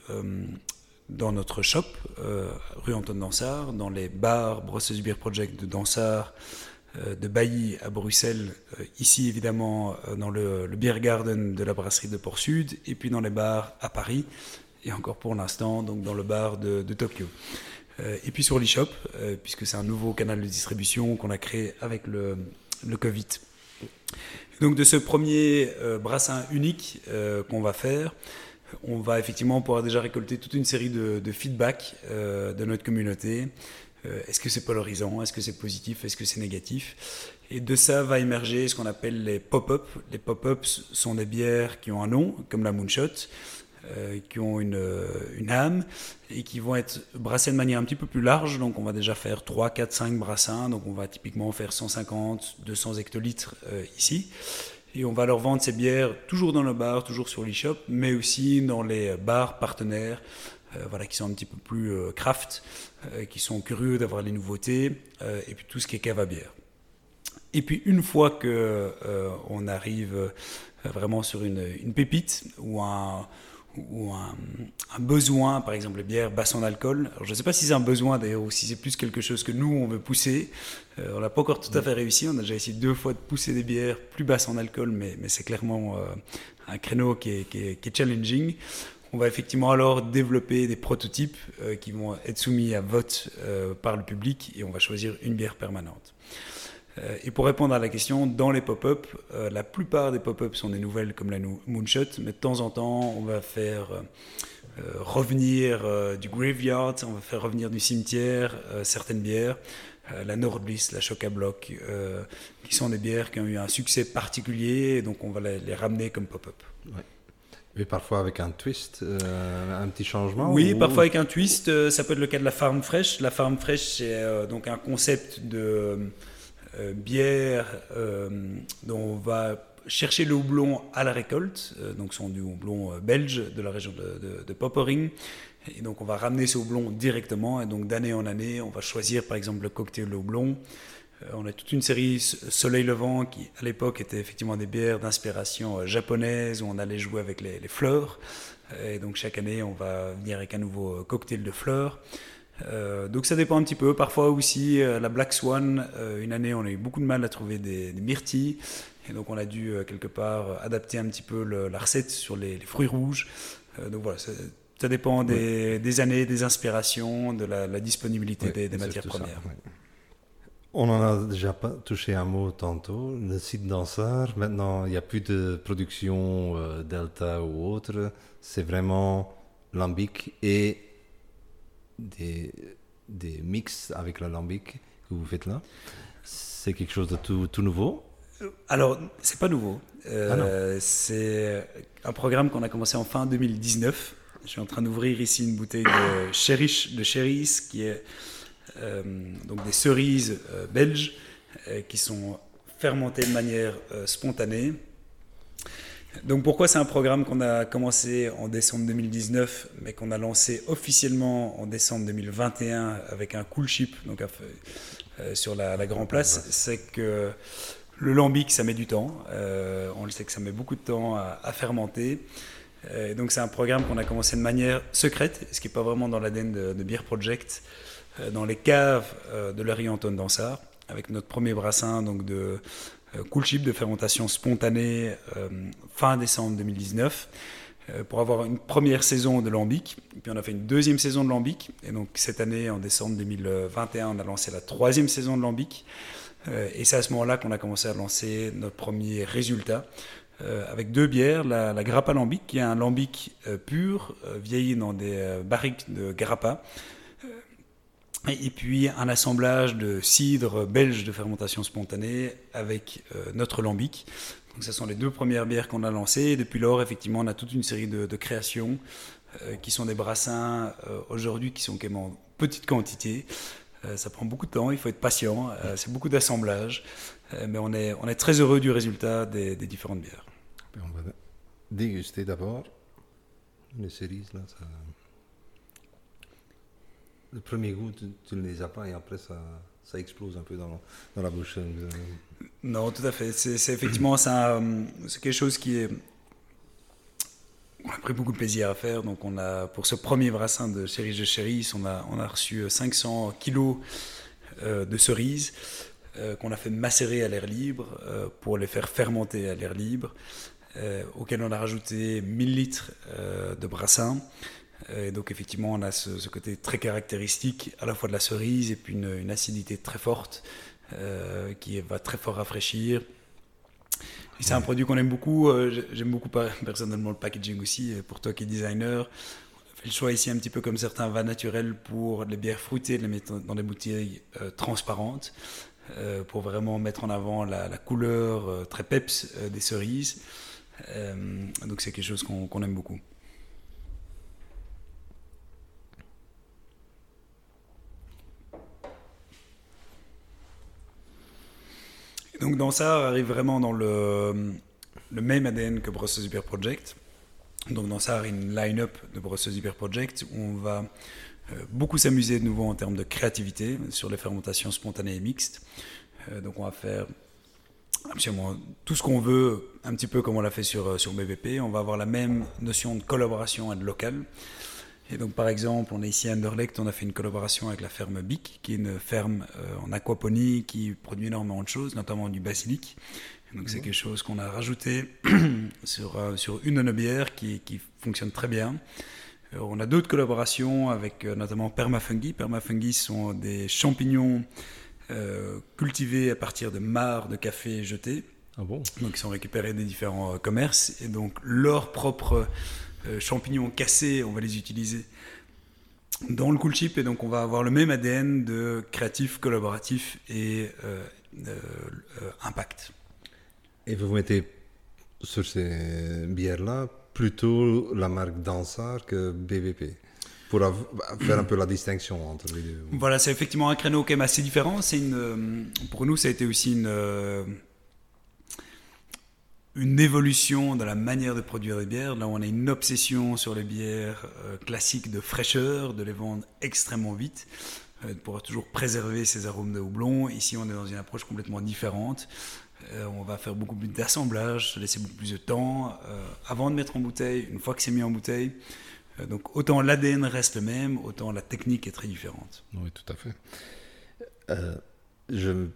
dans notre shop, euh, rue Antoine Dansard, dans les bars Brosses Beer Project de Dansard, euh, de Bailly à Bruxelles, euh, ici évidemment dans le, Beer Garden de la brasserie de Port Sud, et puis dans les bars à Paris, et encore pour l'instant donc dans le bar de, Tokyo. Et puis sur l'eShop, puisque c'est un nouveau canal de distribution qu'on a créé avec le, Covid. Donc de ce premier brassin unique qu'on va faire, on va effectivement pouvoir déjà récolter toute une série de, de feedback euh, de notre communauté. Euh, est-ce que c'est polarisant? Est-ce que c'est positif? Est-ce que c'est négatif? Et de ça va émerger ce qu'on appelle les pop-up. Les pop-ups sont des bières qui ont un nom, comme la Moonshot, qui ont une, une, âme et qui vont être brassés de manière un petit peu plus large. Donc on va déjà faire 3, 4, 5 brassins. Donc on va typiquement faire 150, 200 hectolitres ici. Et on va leur vendre ces bières toujours dans le bar, toujours sur l'e-shop, mais aussi dans les bars partenaires, voilà, qui sont un petit peu plus craft, qui sont curieux d'avoir les nouveautés, et puis tout ce qui est cave à bière. Et puis une fois que euh, on arrive euh, vraiment sur une, une pépite ou un ou un, besoin, par exemple les bières basses en alcool. Alors, je ne sais pas si c'est un besoin d'ailleurs ou si c'est plus quelque chose que nous on veut pousser. Euh, on n'a pas encore tout à fait réussi. On a déjà essayé deux fois de pousser des bières plus basses en alcool, mais, mais c'est clairement un créneau qui est, qui, est, qui est, challenging. On va effectivement alors développer des prototypes qui vont être soumis à vote par le public et on va choisir une bière permanente. Euh, et pour répondre à la question, dans les pop-up, euh, la plupart des pop-up sont des nouvelles comme la Moonshot, mais de temps en temps, on va faire euh, revenir du graveyard, on va faire revenir du cimetière certaines bières, la Nordbliss, la Choc Block, qui sont des bières qui ont eu un succès particulier, et donc on va les, ramener comme pop-up. Et parfois avec un twist, un petit changement Oui, parfois avec un twist. ça peut être le cas de la Farm Fresh. La Farm Fresh, c'est donc un concept de euh, bière euh, dont on va chercher le houblon à la récolte, euh, donc sont du houblon belge de la région de, de, Poppering. Et donc on va ramener ce houblon directement, et donc d'année en année, on va choisir par exemple le cocktail de houblon. on a toute une série Soleil Levant qui à l'époque était effectivement des bières d'inspiration japonaise où on allait jouer avec les fleurs. Et donc chaque année on va venir avec un nouveau cocktail de fleurs. Euh, donc ça dépend un petit peu. Parfois aussi, euh, la Black Swan, euh, une année, on a eu beaucoup de mal à trouver des, myrtilles. Et donc on a dû quelque part adapter un petit peu la recette sur les, fruits rouges. donc voilà, ça, dépend des, années, des inspirations, de la, disponibilité des, matières premières. On en a déjà pas touché un mot tantôt. Le site danseur, maintenant, il n'y a plus de production Delta ou autre. C'est vraiment lambic et des, des mix avec l'alambic que vous faites là? C'est quelque chose de tout, tout nouveau? Alors, c'est pas nouveau. Euh, ah c'est un programme qu'on a commencé en fin 2019. Je suis en train d'ouvrir ici une bouteille de Cherish, de Cheris, qui est euh, donc des cerises euh, belges qui sont fermentées de manière spontanée donc pourquoi c'est un programme qu'on a commencé en décembre 2019, mais qu'on a lancé officiellement en décembre 2021 avec un cool ship donc euh, sur la, la Grand Place, c'est que le lambic ça met du temps. Euh, on le sait que ça met beaucoup de temps à, fermenter. Euh, donc c'est un programme qu'on a commencé de manière secrète, ce qui n'est pas vraiment dans l'ADN de, de, Beer Project, dans les caves de Larry Anton Dansard, avec notre premier brassin donc de euh, cool chip de fermentation spontanée euh, fin décembre 2019 euh, pour avoir une première saison de lambic. Puis on a fait une deuxième saison de lambic. Et donc cette année, en décembre 2021, on a lancé la troisième saison de lambic. et c'est à ce moment-là qu'on a commencé à lancer notre premier résultat. avec deux bières, la, la Grappa Lambic, qui est un lambic pur, vieilli dans des barriques de Grappa, et puis un assemblage de cidre belge de fermentation spontanée avec euh, notre lambic. Donc ce sont les deux premières bières qu'on a lancées. Depuis lors, effectivement, on a toute une série de, créations euh, qui sont des brassins euh, aujourd'hui qui sont quand même en petite quantité. ça prend beaucoup de temps, il faut être patient, c'est beaucoup d'assemblage. mais on est, on est très heureux du résultat des, différentes bières. On va déguster d'abord les cerises. Le premier goût, tu, ne les as pas et après ça, ça explose un peu dans, la bouche. Non, tout à fait. C'est effectivement c'est quelque chose qui est. On a pris beaucoup de plaisir à faire. Donc, on a, pour ce premier brassin de cerises de Chéris, on a, on a reçu 500 kilos euh, de cerises euh, qu'on a fait macérer à l'air libre euh, pour les faire fermenter à l'air libre, auquel on a rajouté 1000 litres de brassin. Et donc effectivement, on a ce, côté très caractéristique à la fois de la cerise et puis une, acidité très forte euh, qui va très fort rafraîchir. Et c'est un produit qu'on aime beaucoup. Euh, j'aime beaucoup personnellement le packaging aussi. pour toi qui es designer, on fait le choix ici un petit peu comme certains vins naturels pour les bières fruitées, de les mettre dans des bouteilles euh, transparentes pour vraiment mettre en avant la, couleur très peps des cerises. donc c'est quelque chose qu'on aime beaucoup. Donc dans ça, arrive vraiment dans le, même ADN que Brussels Hyper Project. Donc dans ça, une line-up de Brussels Hyper Project où on va euh, beaucoup s'amuser de nouveau en termes de créativité sur les fermentations spontanées et mixtes. Euh, donc on va faire absolument tout ce qu'on veut, un petit peu comme on l'a fait sur, euh, sur BBP. On va avoir la même notion de collaboration et de local. Et donc, par exemple, on est ici à Anderlecht, on a fait une collaboration avec la ferme Bic, qui est une ferme en aquaponie qui produit énormément de choses, notamment du basilic. donc, c'est quelque chose qu'on a rajouté sur, sur une de nos bières qui, qui fonctionne très bien. Euh, on a d'autres collaborations avec euh, notamment Permafungi. Permafungi sont des champignons euh, cultivés à partir de mares de café jetés. Ah bon Donc ils sont récupérés des différents commerces et donc leurs propres champignons cassés, on va les utiliser dans le cool chip et donc on va avoir le même ADN de créatif, collaboratif et impact. Et vous mettez sur ces bières-là plutôt la marque Dansard que BVP pour faire un peu la distinction entre les deux. Voilà, c'est effectivement un créneau quand même assez différent. C'est une, euh, pour nous, ça a été aussi une, euh, une évolution dans la manière de produire des bières. Là, on a une obsession sur les bières euh, classiques de fraîcheur, de les vendre extrêmement vite, pour toujours préserver ces arômes de houblon. Ici, on est dans une approche complètement différente. Euh, on va faire beaucoup plus d'assemblage, se laisser beaucoup plus de temps euh, avant de mettre en bouteille, une fois que c'est mis en bouteille. Euh, donc autant l'ADN reste le même, autant la technique est très différente. Oui, tout à fait. je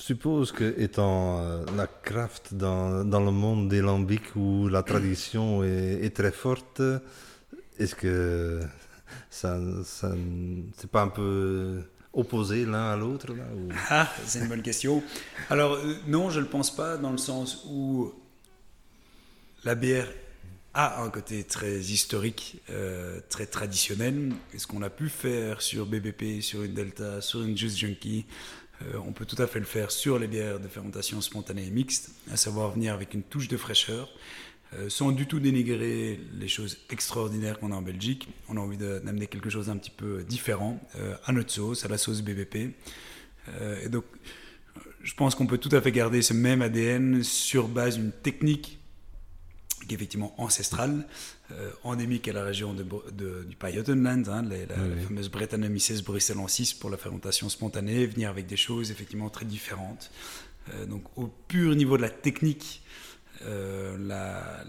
suppose que étant la craft dans, dans, le monde des lambics où la tradition est, est très forte, est-ce que ça, ça c'est pas un peu opposés l'un à l'autre Ah, c'est une bonne question. Alors, euh, non, je ne le pense pas, dans le sens où la bière a un côté très historique, euh, très traditionnel. Et ce qu'on a pu faire sur BBP, sur une Delta, sur une Juice Junkie, euh, on peut tout à fait le faire sur les bières de fermentation spontanée et mixte, à savoir venir avec une touche de fraîcheur. Euh, sans du tout dénigrer les choses extraordinaires qu'on a en Belgique. On a envie d'amener quelque chose d'un petit peu différent euh, à notre sauce, à la sauce. Euh, et donc, je pense qu'on peut tout à fait garder ce même ADN sur base d'une technique effectivement ancestrale, endémique à la région de, du Pajottenland, hein, la, fameuse Brettanomyces bruxelles en 6 pour la fermentation spontanée, venir avec des choses effectivement très différentes. donc au pur niveau de la technique, euh,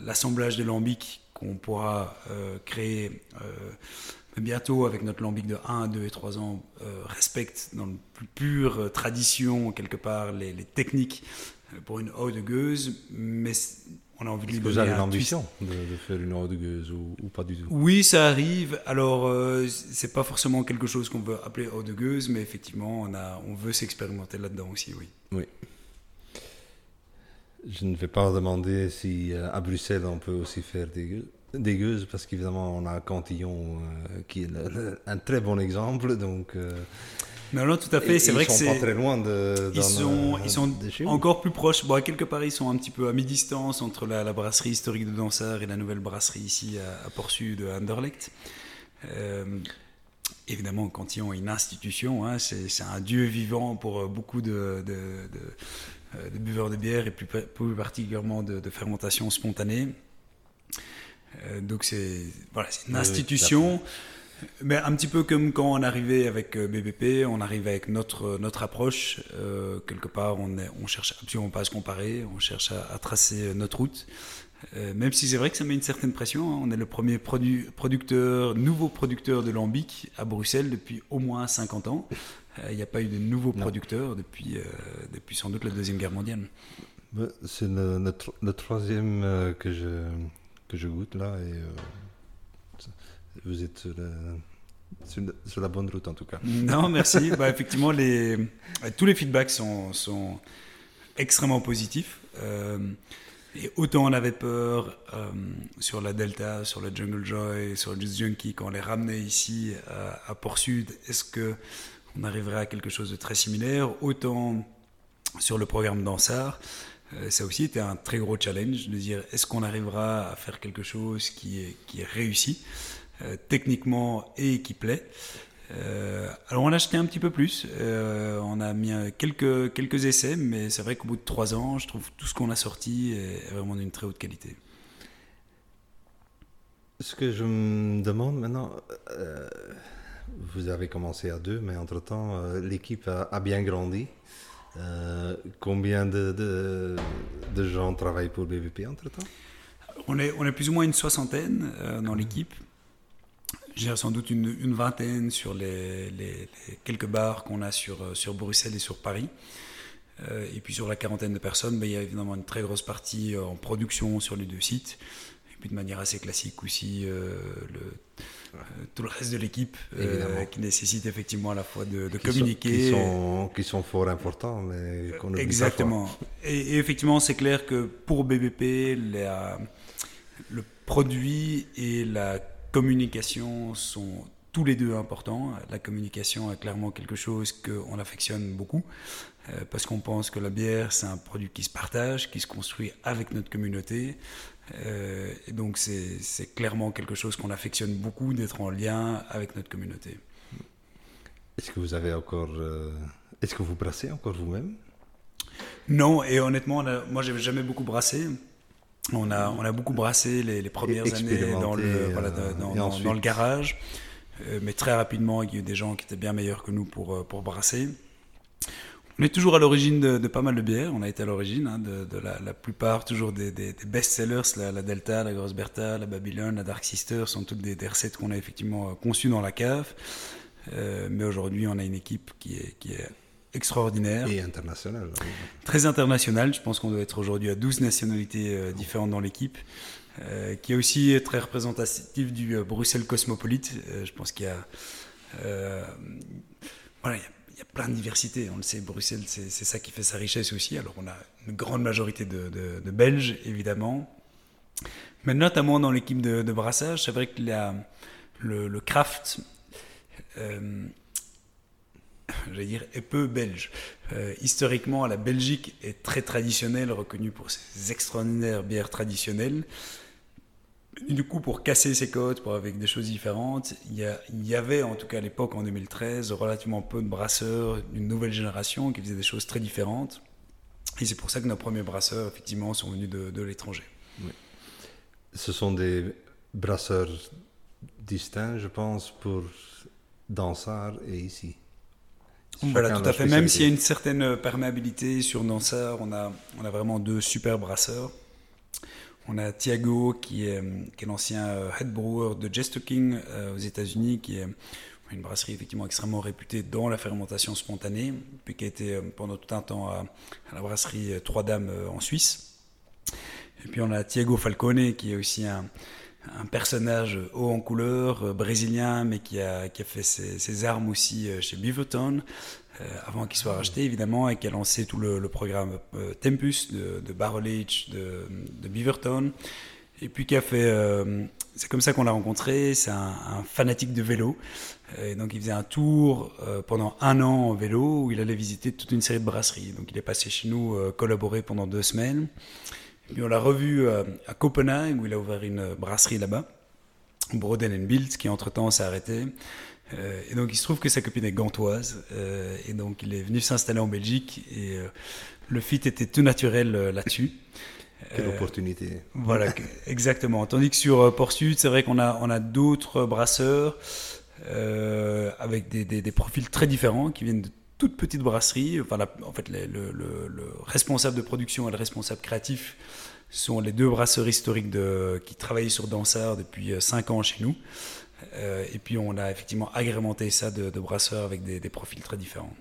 l'assemblage de lambics qu'on pourra euh, créer euh, bientôt avec notre lambic de 1, 2 et 3 ans respecte dans la plus pure tradition quelque part les, techniques pour une eau de gueuse, mais on a envie de lui donner Vous avez l'ambition de, faire une eau de gueuse ou, pas du tout? Oui, ça arrive. Alors, c'est pas forcément quelque chose qu'on veut appeler eau de gueuse, mais effectivement, on, a, on veut s'expérimenter là-dedans aussi, oui. Oui. Je ne vais pas demander si euh, à Bruxelles on peut aussi faire des, gueuses, parce qu'évidemment on a Cantillon euh, qui est un très bon exemple. Donc, euh, non, non, tout à fait. C'est vrai que c'est. Ils sont pas très loin de. Ils sont, ils sont encore plus proches. Bon, quelque part, ils sont un petit peu à mi-distance entre la, brasserie historique de Dansard et la nouvelle brasserie ici à, Port-Sud de Anderlecht. évidemment, Cantillon est une institution. Hein, c'est un dieu vivant pour beaucoup de, de euh, de buveurs de bière et plus, particulièrement de, fermentation spontanée. Euh, donc c'est voilà, une institution. Mais un petit peu comme quand on arrivait avec euh, BBP, on arrive avec notre, notre approche. quelque part, on, est, on cherche absolument pas à se comparer, on cherche à, tracer notre route. même si c'est vrai que ça met une certaine pression. Hein. On est le premier producteur, nouveau producteur de lambic à Bruxelles depuis au moins 50 ans. Euh, il n'y a pas eu de nouveaux producteurs depuis, euh, depuis sans doute la Deuxième Guerre mondiale. C'est le, troisième euh, que, je, que je goûte là et vous êtes sur la, bonne route en tout cas. Non, merci. bah, effectivement, les, tous les feedbacks sont, sont extrêmement positifs. et autant on avait peur sur la Delta, sur la Jungle Joy, sur le Just Junkie, quand on les ramenait ici à, à Port Sud, est-ce que on arriverait à quelque chose de très similaire? Autant sur le programme Dansard, euh, ça aussi été un très gros challenge de dire est-ce qu'on arrivera à faire quelque chose qui est, qui est réussi? euh, techniquement et qui plaît. alors on a acheté un petit peu plus, on a mis quelques, quelques essais, mais c'est vrai qu'au bout de trois ans, je trouve tout ce qu'on a sorti est vraiment d'une très haute qualité. Ce que je me demande maintenant, vous avez commencé à deux, mais entre-temps, l'équipe a, bien grandi. Euh, combien de, de, gens travaillent pour BVP entre-temps? On est, on est plus ou moins une soixantaine euh, dans l'équipe. J'ai sans doute une, une, vingtaine sur les, les, quelques bars qu'on a sur, euh, sur Bruxelles et sur Paris. et puis sur la quarantaine de personnes, ben, il y a évidemment une très grosse partie en production sur les deux sites. Et puis de manière assez classique aussi, le euh, tout le reste de l'équipe euh, qui nécessite effectivement à la fois de, communiquer. qui, sont, fort importants, mais qu'on Exactement. Et, effectivement, c'est clair que pour BBP, le produit et la communication sont tous les deux importants. La communication est clairement quelque chose qu'on affectionne beaucoup, euh, parce qu'on pense que la bière, c'est un produit qui se partage, qui se construit avec notre communauté, euh, et donc c'est clairement quelque chose qu'on affectionne beaucoup d'être en lien avec notre communauté. Est-ce que vous avez encore, euh, est-ce que vous brassez encore vous-même? Non, et honnêtement, moi j'avais jamais beaucoup brassé. On a, on a beaucoup brassé les, premières années dans le, euh, dans, le garage, mais très rapidement il y a eu des gens qui étaient bien meilleurs que nous pour, pour brasser. On est toujours à l'origine de, pas mal de bières. On a été à l'origine hein, de, la, plupart, toujours des, best-sellers. La, Delta, la Grosse Bertha, la Babylone, la Dark Sister sont toutes des, recettes qu'on a effectivement euh, conçues dans la cave. Euh, mais aujourd'hui, on a une équipe qui est, qui est extraordinaire. Et internationale. Très internationale. Je pense qu'on doit être aujourd'hui à 12 nationalités euh, différentes dans l'équipe. qui est aussi très représentative du Bruxelles cosmopolite. je pense qu'il y a, voilà, il y a y a plein de diversité. On le sait, Bruxelles, c'est ça qui fait sa richesse aussi. Alors, on a une grande majorité de, Belges, évidemment. Mais notamment dans l'équipe de, brassage, c'est vrai que le, le, craft, euh, j'allais dire, est peu belge. Euh, historiquement, la Belgique est très traditionnelle, reconnue pour ses extraordinaires bières traditionnelles du coup, pour casser codes, pour avec des choses différentes, il y, avait, en tout cas à l'époque, en 2013, relativement peu de brasseurs d'une nouvelle génération qui faisaient des choses très différentes. Et c'est pour ça que nos premiers brasseurs, effectivement, sont venus de, l'étranger. Ce sont des brasseurs distincts, je pense, pour Dansard et ici. Voilà, tout à fait. Même s'il y a une certaine perméabilité sur Dansard, on a, on a vraiment deux super brasseurs. On a Thiago, qui est, qui est l'ancien euh, head brewer de King euh, aux États-Unis, qui est une brasserie effectivement extrêmement réputée dans la fermentation spontanée, puis qui a été euh, pendant tout un temps à, la brasserie Trois Dames en Suisse. Et puis on a Thiago Falcone, qui est aussi un, personnage haut en couleur, brésilien, mais qui a, qui a fait ses, armes aussi chez Beaverton, euh, avant qu'il soit racheté évidemment, et qui a lancé tout le, programme euh, Tempus de, de Barrel de, Beaverton, et puis qui a fait... Euh, c'est comme ça qu'on l'a rencontré, c'est un, fanatique de vélo. Et donc il faisait un tour pendant un an en vélo où il allait visiter toute une série de brasseries. Donc il est passé chez nous collaborer pendant deux semaines. Puis on l'a revu à Copenhague où il a ouvert une brasserie là-bas, Broden Bild, qui entre-temps s'est arrêté. Euh, et donc il se trouve que sa copine est gantoise, euh, et donc il est venu s'installer en Belgique, et euh, le fit était tout naturel là-dessus. Quelle opportunité. Voilà, exactement. Tandis que sur Port Sud, c'est vrai qu'on a, on a d'autres brasseurs avec des, des, profils très différents qui viennent de toutes petites brasseries. Enfin, en fait, le, le, le, responsable de production et le responsable créatif sont les deux brasseurs historiques de, qui travaillaient sur Dansard depuis 5 ans chez nous. Euh, et puis on a effectivement agrémenté ça de, brasseurs avec des, profils très différents.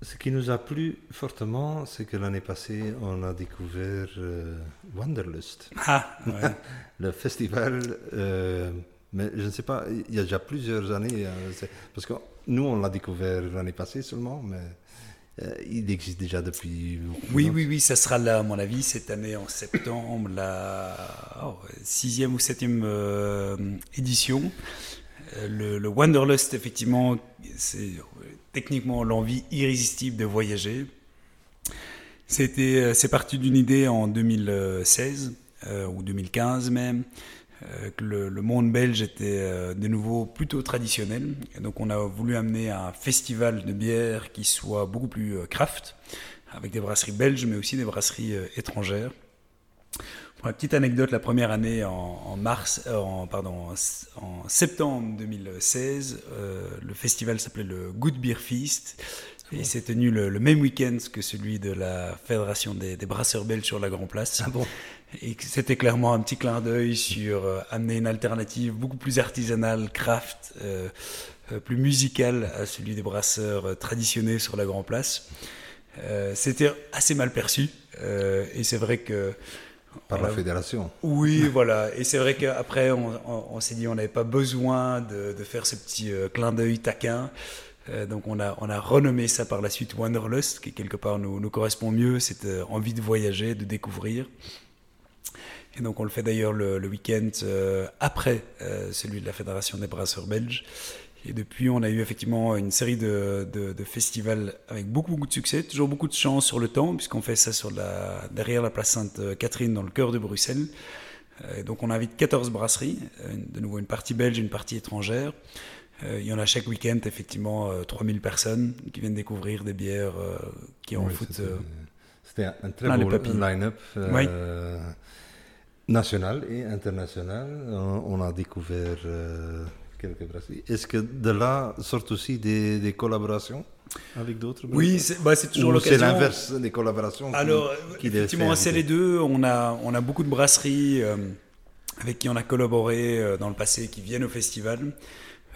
Ce qui nous a plu fortement, c'est que l'année passée, on a découvert euh, Wanderlust. Ah, le festival, euh, mais je ne sais pas, il y a déjà plusieurs années, parce que nous, on l'a découvert l'année passée seulement, mais euh, il existe déjà depuis. Oui, oui, oui, ça sera là, à mon avis, cette année en septembre, la oh, sixième ou septième euh, édition. Euh, le, Wanderlust, effectivement, c'est techniquement l'envie irrésistible de voyager. C'était, c'est parti d'une idée en 2016 ou 2015 même. Que le, monde belge était de nouveau plutôt traditionnel. Et donc on a voulu amener un festival de bière qui soit beaucoup plus craft, avec des brasseries belges, mais aussi des brasseries étrangères. Pour la petite anecdote, la première année en, mars, euh, en, pardon, en, septembre 2016, euh, le festival s'appelait le Good Beer Feast. Et il s'est tenu le, même week-end que celui de la Fédération des, brasseurs belges sur la Grand Place. Ah bon et c'était clairement un petit clin d'œil sur euh, amener une alternative beaucoup plus artisanale, craft, plus musicale à celui des brasseurs traditionnels sur la Grand Place. c'était assez mal perçu. et c'est vrai que par la fédération. Oui, voilà. Et c'est vrai qu'après, on, s'est dit on n'avait pas besoin de, faire ce petit euh, clin d'œil taquin. Euh, donc on a, on a renommé ça par la suite Wanderlust, qui quelque part nous, nous correspond mieux, cette euh, envie de voyager, de découvrir. Et donc on le fait d'ailleurs le, week-end après celui de la Fédération des brasseurs belges. Et depuis, on a eu effectivement une série de, festivals avec beaucoup, beaucoup de succès, toujours beaucoup de chance sur le temps, puisqu'on fait ça sur la, derrière la place Sainte-Catherine, dans le cœur de Bruxelles. Euh, et donc, on invite 14 brasseries, euh, de nouveau une partie belge, une partie étrangère. Euh, il y en a chaque week-end, effectivement, 3000 personnes qui viennent découvrir des bières qui ont foot. C'était un très beau line-up. National et international. On a découvert est-ce que de là sortent aussi des, collaborations avec d'autres Oui, c'est bah, toujours l'occasion. C'est l'inverse des collaborations. Alors, effectivement, c'est les deux. On a, on a beaucoup de brasseries euh, avec qui on a collaboré euh, dans le passé qui viennent au festival.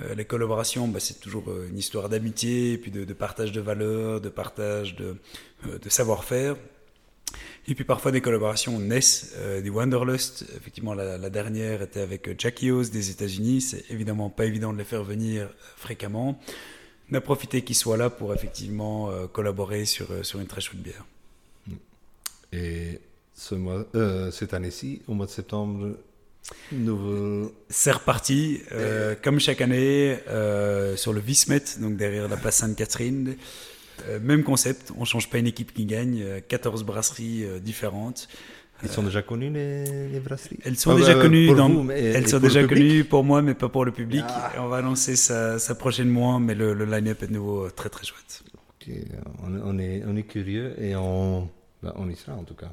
Euh, les collaborations, bah, c'est toujours une histoire d'amitié, puis de, de, partage de valeurs, de partage de, de savoir-faire. Et puis parfois des collaborations naissent, euh, des Wanderlust. Effectivement, la, dernière était avec Jackie Oz des États-Unis. C'est évidemment pas évident de les faire venir fréquemment. On a profité qu'ils soient là pour effectivement euh, collaborer sur, euh, sur une très chouette bière. Et ce mois, cette année-ci, au mois de septembre, nouveau. C'est reparti, comme chaque année, sur le Vismet, donc derrière la place Sainte-Catherine. Euh, même concept, on change pas une équipe qui gagne, 14 euh, brasseries euh, différentes. Elles sont déjà connues les, brasseries? Elles sont déjà connues, dans, elles sont déjà connues pour moi, mais pas pour le public. Ah. on va lancer ça, prochainement, mais le, line-up est de nouveau très très chouette. On, est, on est curieux et on, ben, on y sera en tout cas.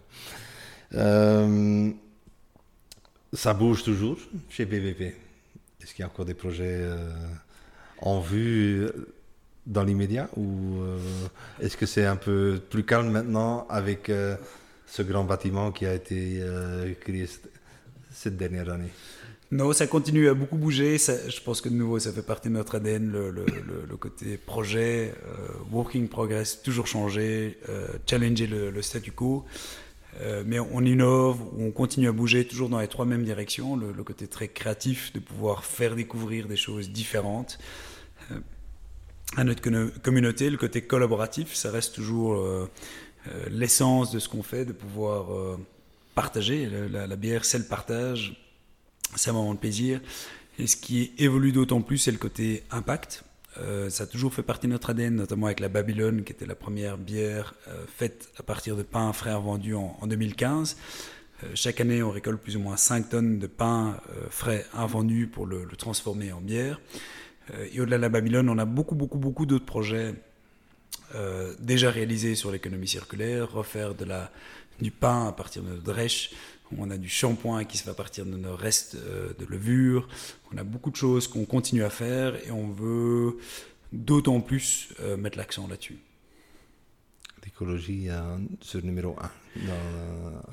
ça bouge toujours chez BVP. Est-ce qu'il y a encore des projets en vue? Dans l'immédiat ou euh, est-ce que c'est un peu plus calme maintenant avec euh, ce grand bâtiment qui a été euh, créé cette dernière année? Non, ça continue à beaucoup bouger. je pense que de nouveau, ça fait partie de notre ADN, le, le, côté projet, working progress, toujours changer, challenger le, statu quo. mais on innove, on continue à bouger toujours dans les trois mêmes directions. Le, côté très créatif de pouvoir faire découvrir des choses différentes à notre communauté, le côté collaboratif, ça reste toujours euh, euh, l'essence de ce qu'on fait, de pouvoir euh, partager. La, bière, c'est le partage, c'est un moment de plaisir. Et ce qui évolue d'autant plus, c'est le côté impact. ça a toujours fait partie de notre ADN, notamment avec la Babylone, qui était la première bière faite à partir de pain frais vendus en, en 2015. chaque année, on récolte plus ou moins 5 tonnes de pain frais invendus pour le transformer en bière. Euh, et au-delà de la Babylone, on a beaucoup, beaucoup, beaucoup d'autres projets euh, déjà réalisés sur l'économie circulaire, refaire de la, du pain à partir de drèche. On a du shampoing qui se fait à partir de nos restes euh, de levure. On a beaucoup de choses qu'on continue à faire et on veut d'autant plus mettre l'accent là-dessus. L'écologie, le numéro un.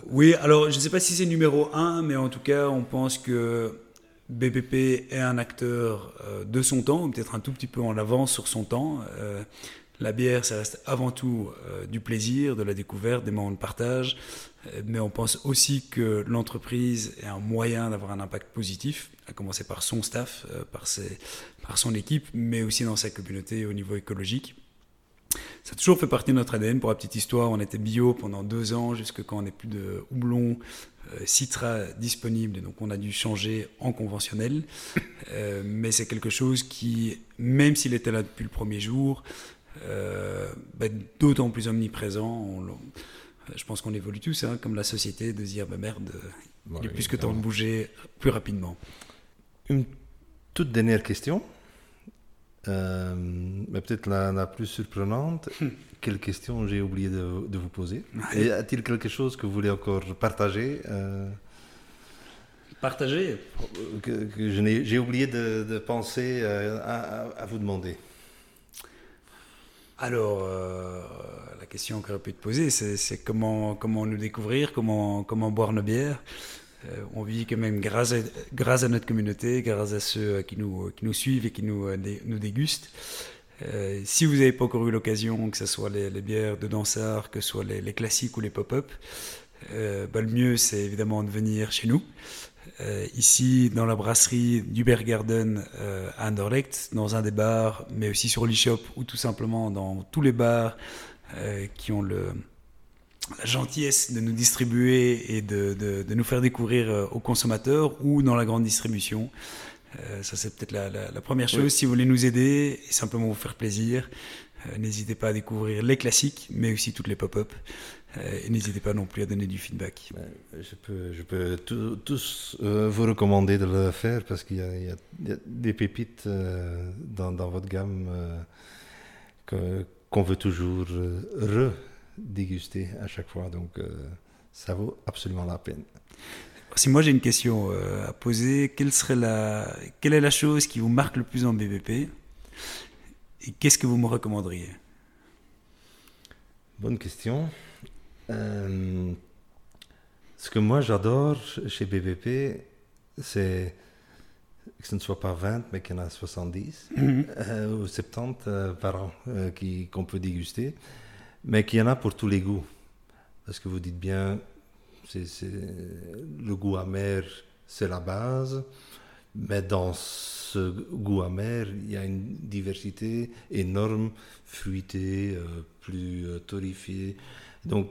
Oui, alors je ne sais pas si c'est numéro un, mais en tout cas, on pense que BPP est un acteur euh, de son temps, peut-être un tout petit peu en avance sur son temps. Euh, la bière, ça reste avant tout euh, du plaisir, de la découverte, des moments de partage, mais on pense aussi que l'entreprise est un moyen d'avoir un impact positif, à commencer par son staff, par, par son équipe, mais aussi dans sa communauté au niveau écologique. Ça a toujours fait partie de notre ADN. Pour la petite histoire, on était bio pendant deux ans, jusque quand on n'est plus de houblon, euh, Citra disponible, donc on a dû changer en conventionnel. Euh, mais c'est quelque chose qui, même s'il était là depuis le premier jour, euh, bah, d'autant plus omniprésent. Je pense qu'on évolue tous, hein, comme la société, de dire bah merde, Bon, il est plus que temps de bouger plus rapidement. Une toute dernière question, euh, mais peut-être la, la plus surprenante. Quelle question j'ai oublié de, de vous poser. Et Y a-t-il quelque chose que vous voulez encore partager euh, Partager que, que je n'ai- j'ai oublié de, de penser euh, à, à- à vous demander Alors, euh, la question qu'on aurait pu te poser, c'est c'est comment, comment nous découvrir, comment, comment boire nos bières. Euh, on vit quand même grâce à, notre communauté, grâce à ceux euh, qui nous, qui nous suivent et qui nous, euh, dé- nous dégustent. Euh, si vous n'avez pas encore eu l'occasion, que ce soit les, bières de Dansard, que ce soit les, classiques ou les pop-up, euh, bah, le mieux c'est évidemment de venir chez nous. Euh, ici, dans la brasserie du Bergarden euh, à Anderlecht, dans un des bars, mais aussi sur l'e-shop ou tout simplement dans tous les bars euh, qui ont le, la gentillesse de nous distribuer et de, de- de nous faire découvrir euh, aux consommateurs ou dans la grande distribution. Euh, ça, c'est peut-être la, la- la première chose. Oui. Si vous voulez nous aider et simplement vous faire plaisir, euh, n'hésitez pas à découvrir les classiques, mais aussi toutes les pop-up. Euh, et n'hésitez pas non plus à donner du feedback. Je peux, je peux tout- tous vous recommander de le faire parce qu'il y, a- y des pépites dans, dans votre gamme qu'on veut toujours euh, redéguster à chaque fois. Donc, euh, ça vaut absolument la peine. Si moi j'ai une question euh, à poser, quelle, serait la, quelle est la chose qui vous marque le plus en BVP Et qu'est-ce que vous me recommanderiez? Bonne question. Euh, ce que moi j'adore chez BVP, c'est que ce ne soit pas 20, mais qu'il y en a 70 euh, ou 70 euh, par an qui- qu'on peut déguster, mais qu'il y en a pour tous les goûts. Parce que vous dites bien, c'est, le goût amer, c'est la base, mais dans ce goût amer, il y a une diversité énorme, fruitée, euh, plus euh, torréfiée. Donc,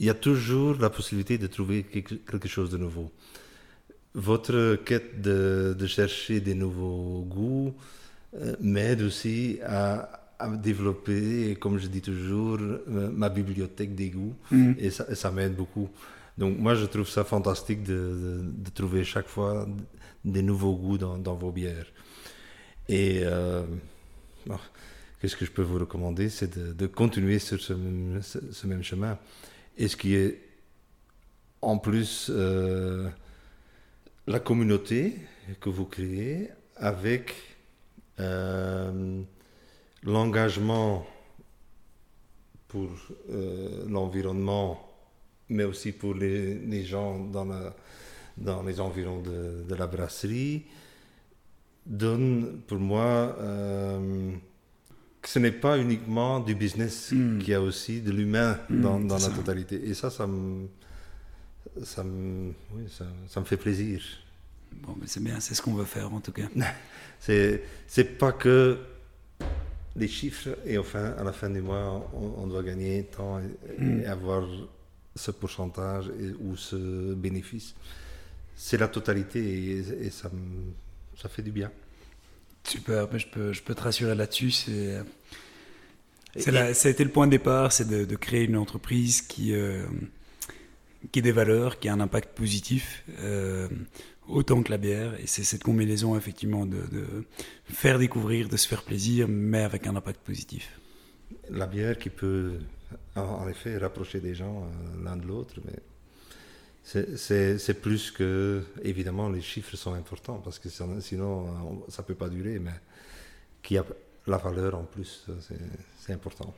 il y a toujours la possibilité de trouver quelque, chose de nouveau. Votre quête de, de chercher des nouveaux goûts euh, m'aide aussi à, à développer, comme je dis toujours, euh, ma bibliothèque des goûts. Mhm. Et ça, ça m'aide beaucoup. Donc moi, je trouve ça fantastique de, de- de trouver chaque fois des nouveaux goûts dans, dans vos bières. Et euh, bon, qu'est-ce que je peux vous recommander? C'est de, de continuer sur ce, même- ce- ce même chemin. Et ce qui est en plus euh, la communauté que vous créez avec euh, l'engagement pour euh, l'environnement, mais aussi pour les, les gens dans, la- dans les environs de, de la brasserie, donne pour moi euh, que ce n'est pas uniquement du business, Mm. qu'il y a aussi de l'humain dans, Mm, dans la totalité. Et ça, ça me, ça me, oui, ça, ça me fait plaisir. Bon, mais c'est bien, c'est ce qu'on veut faire en tout cas. C'est, c'est pas que les chiffres et enfin à la fin du mois on, on doit gagner tant et, et avoir ce pourcentage et- ou ce bénéfice. C'est la totalité et, et ça, me- ça fait du bien. Super, mais je peux, je peux te rassurer là-dessus. C'est, c'est Et- la- ça a été le point de départ, c'est de, de créer une entreprise qui, euh, qui ait des valeurs, qui a un impact positif, euh, autant que la bière. Et c'est cette combinaison, effectivement, de, faire découvrir, de se faire plaisir, mais avec un impact positif. La bière qui peut en, effet rapprocher des gens euh, l'un de l'autre, mais c'est, plus que évidemment les chiffres sont importants parce que sinon sinon, on- ça peut pas durer, mais qu'il y a la valeur en plus, c'est important.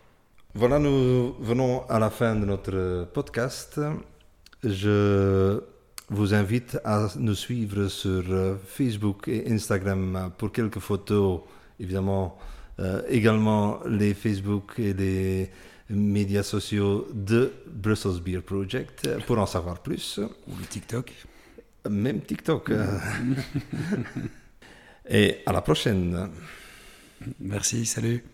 Voilà, nous venons à la fin de notre podcast. Je vous invite à nous suivre sur euh, Facebook et Instagram pour quelques photos, évidemment, euh, également les Facebook et les médias sociaux de Brussels Beer Project pour en savoir plus. Ou le TikTok. Même TikTok. et à la prochaine. Merci, salut.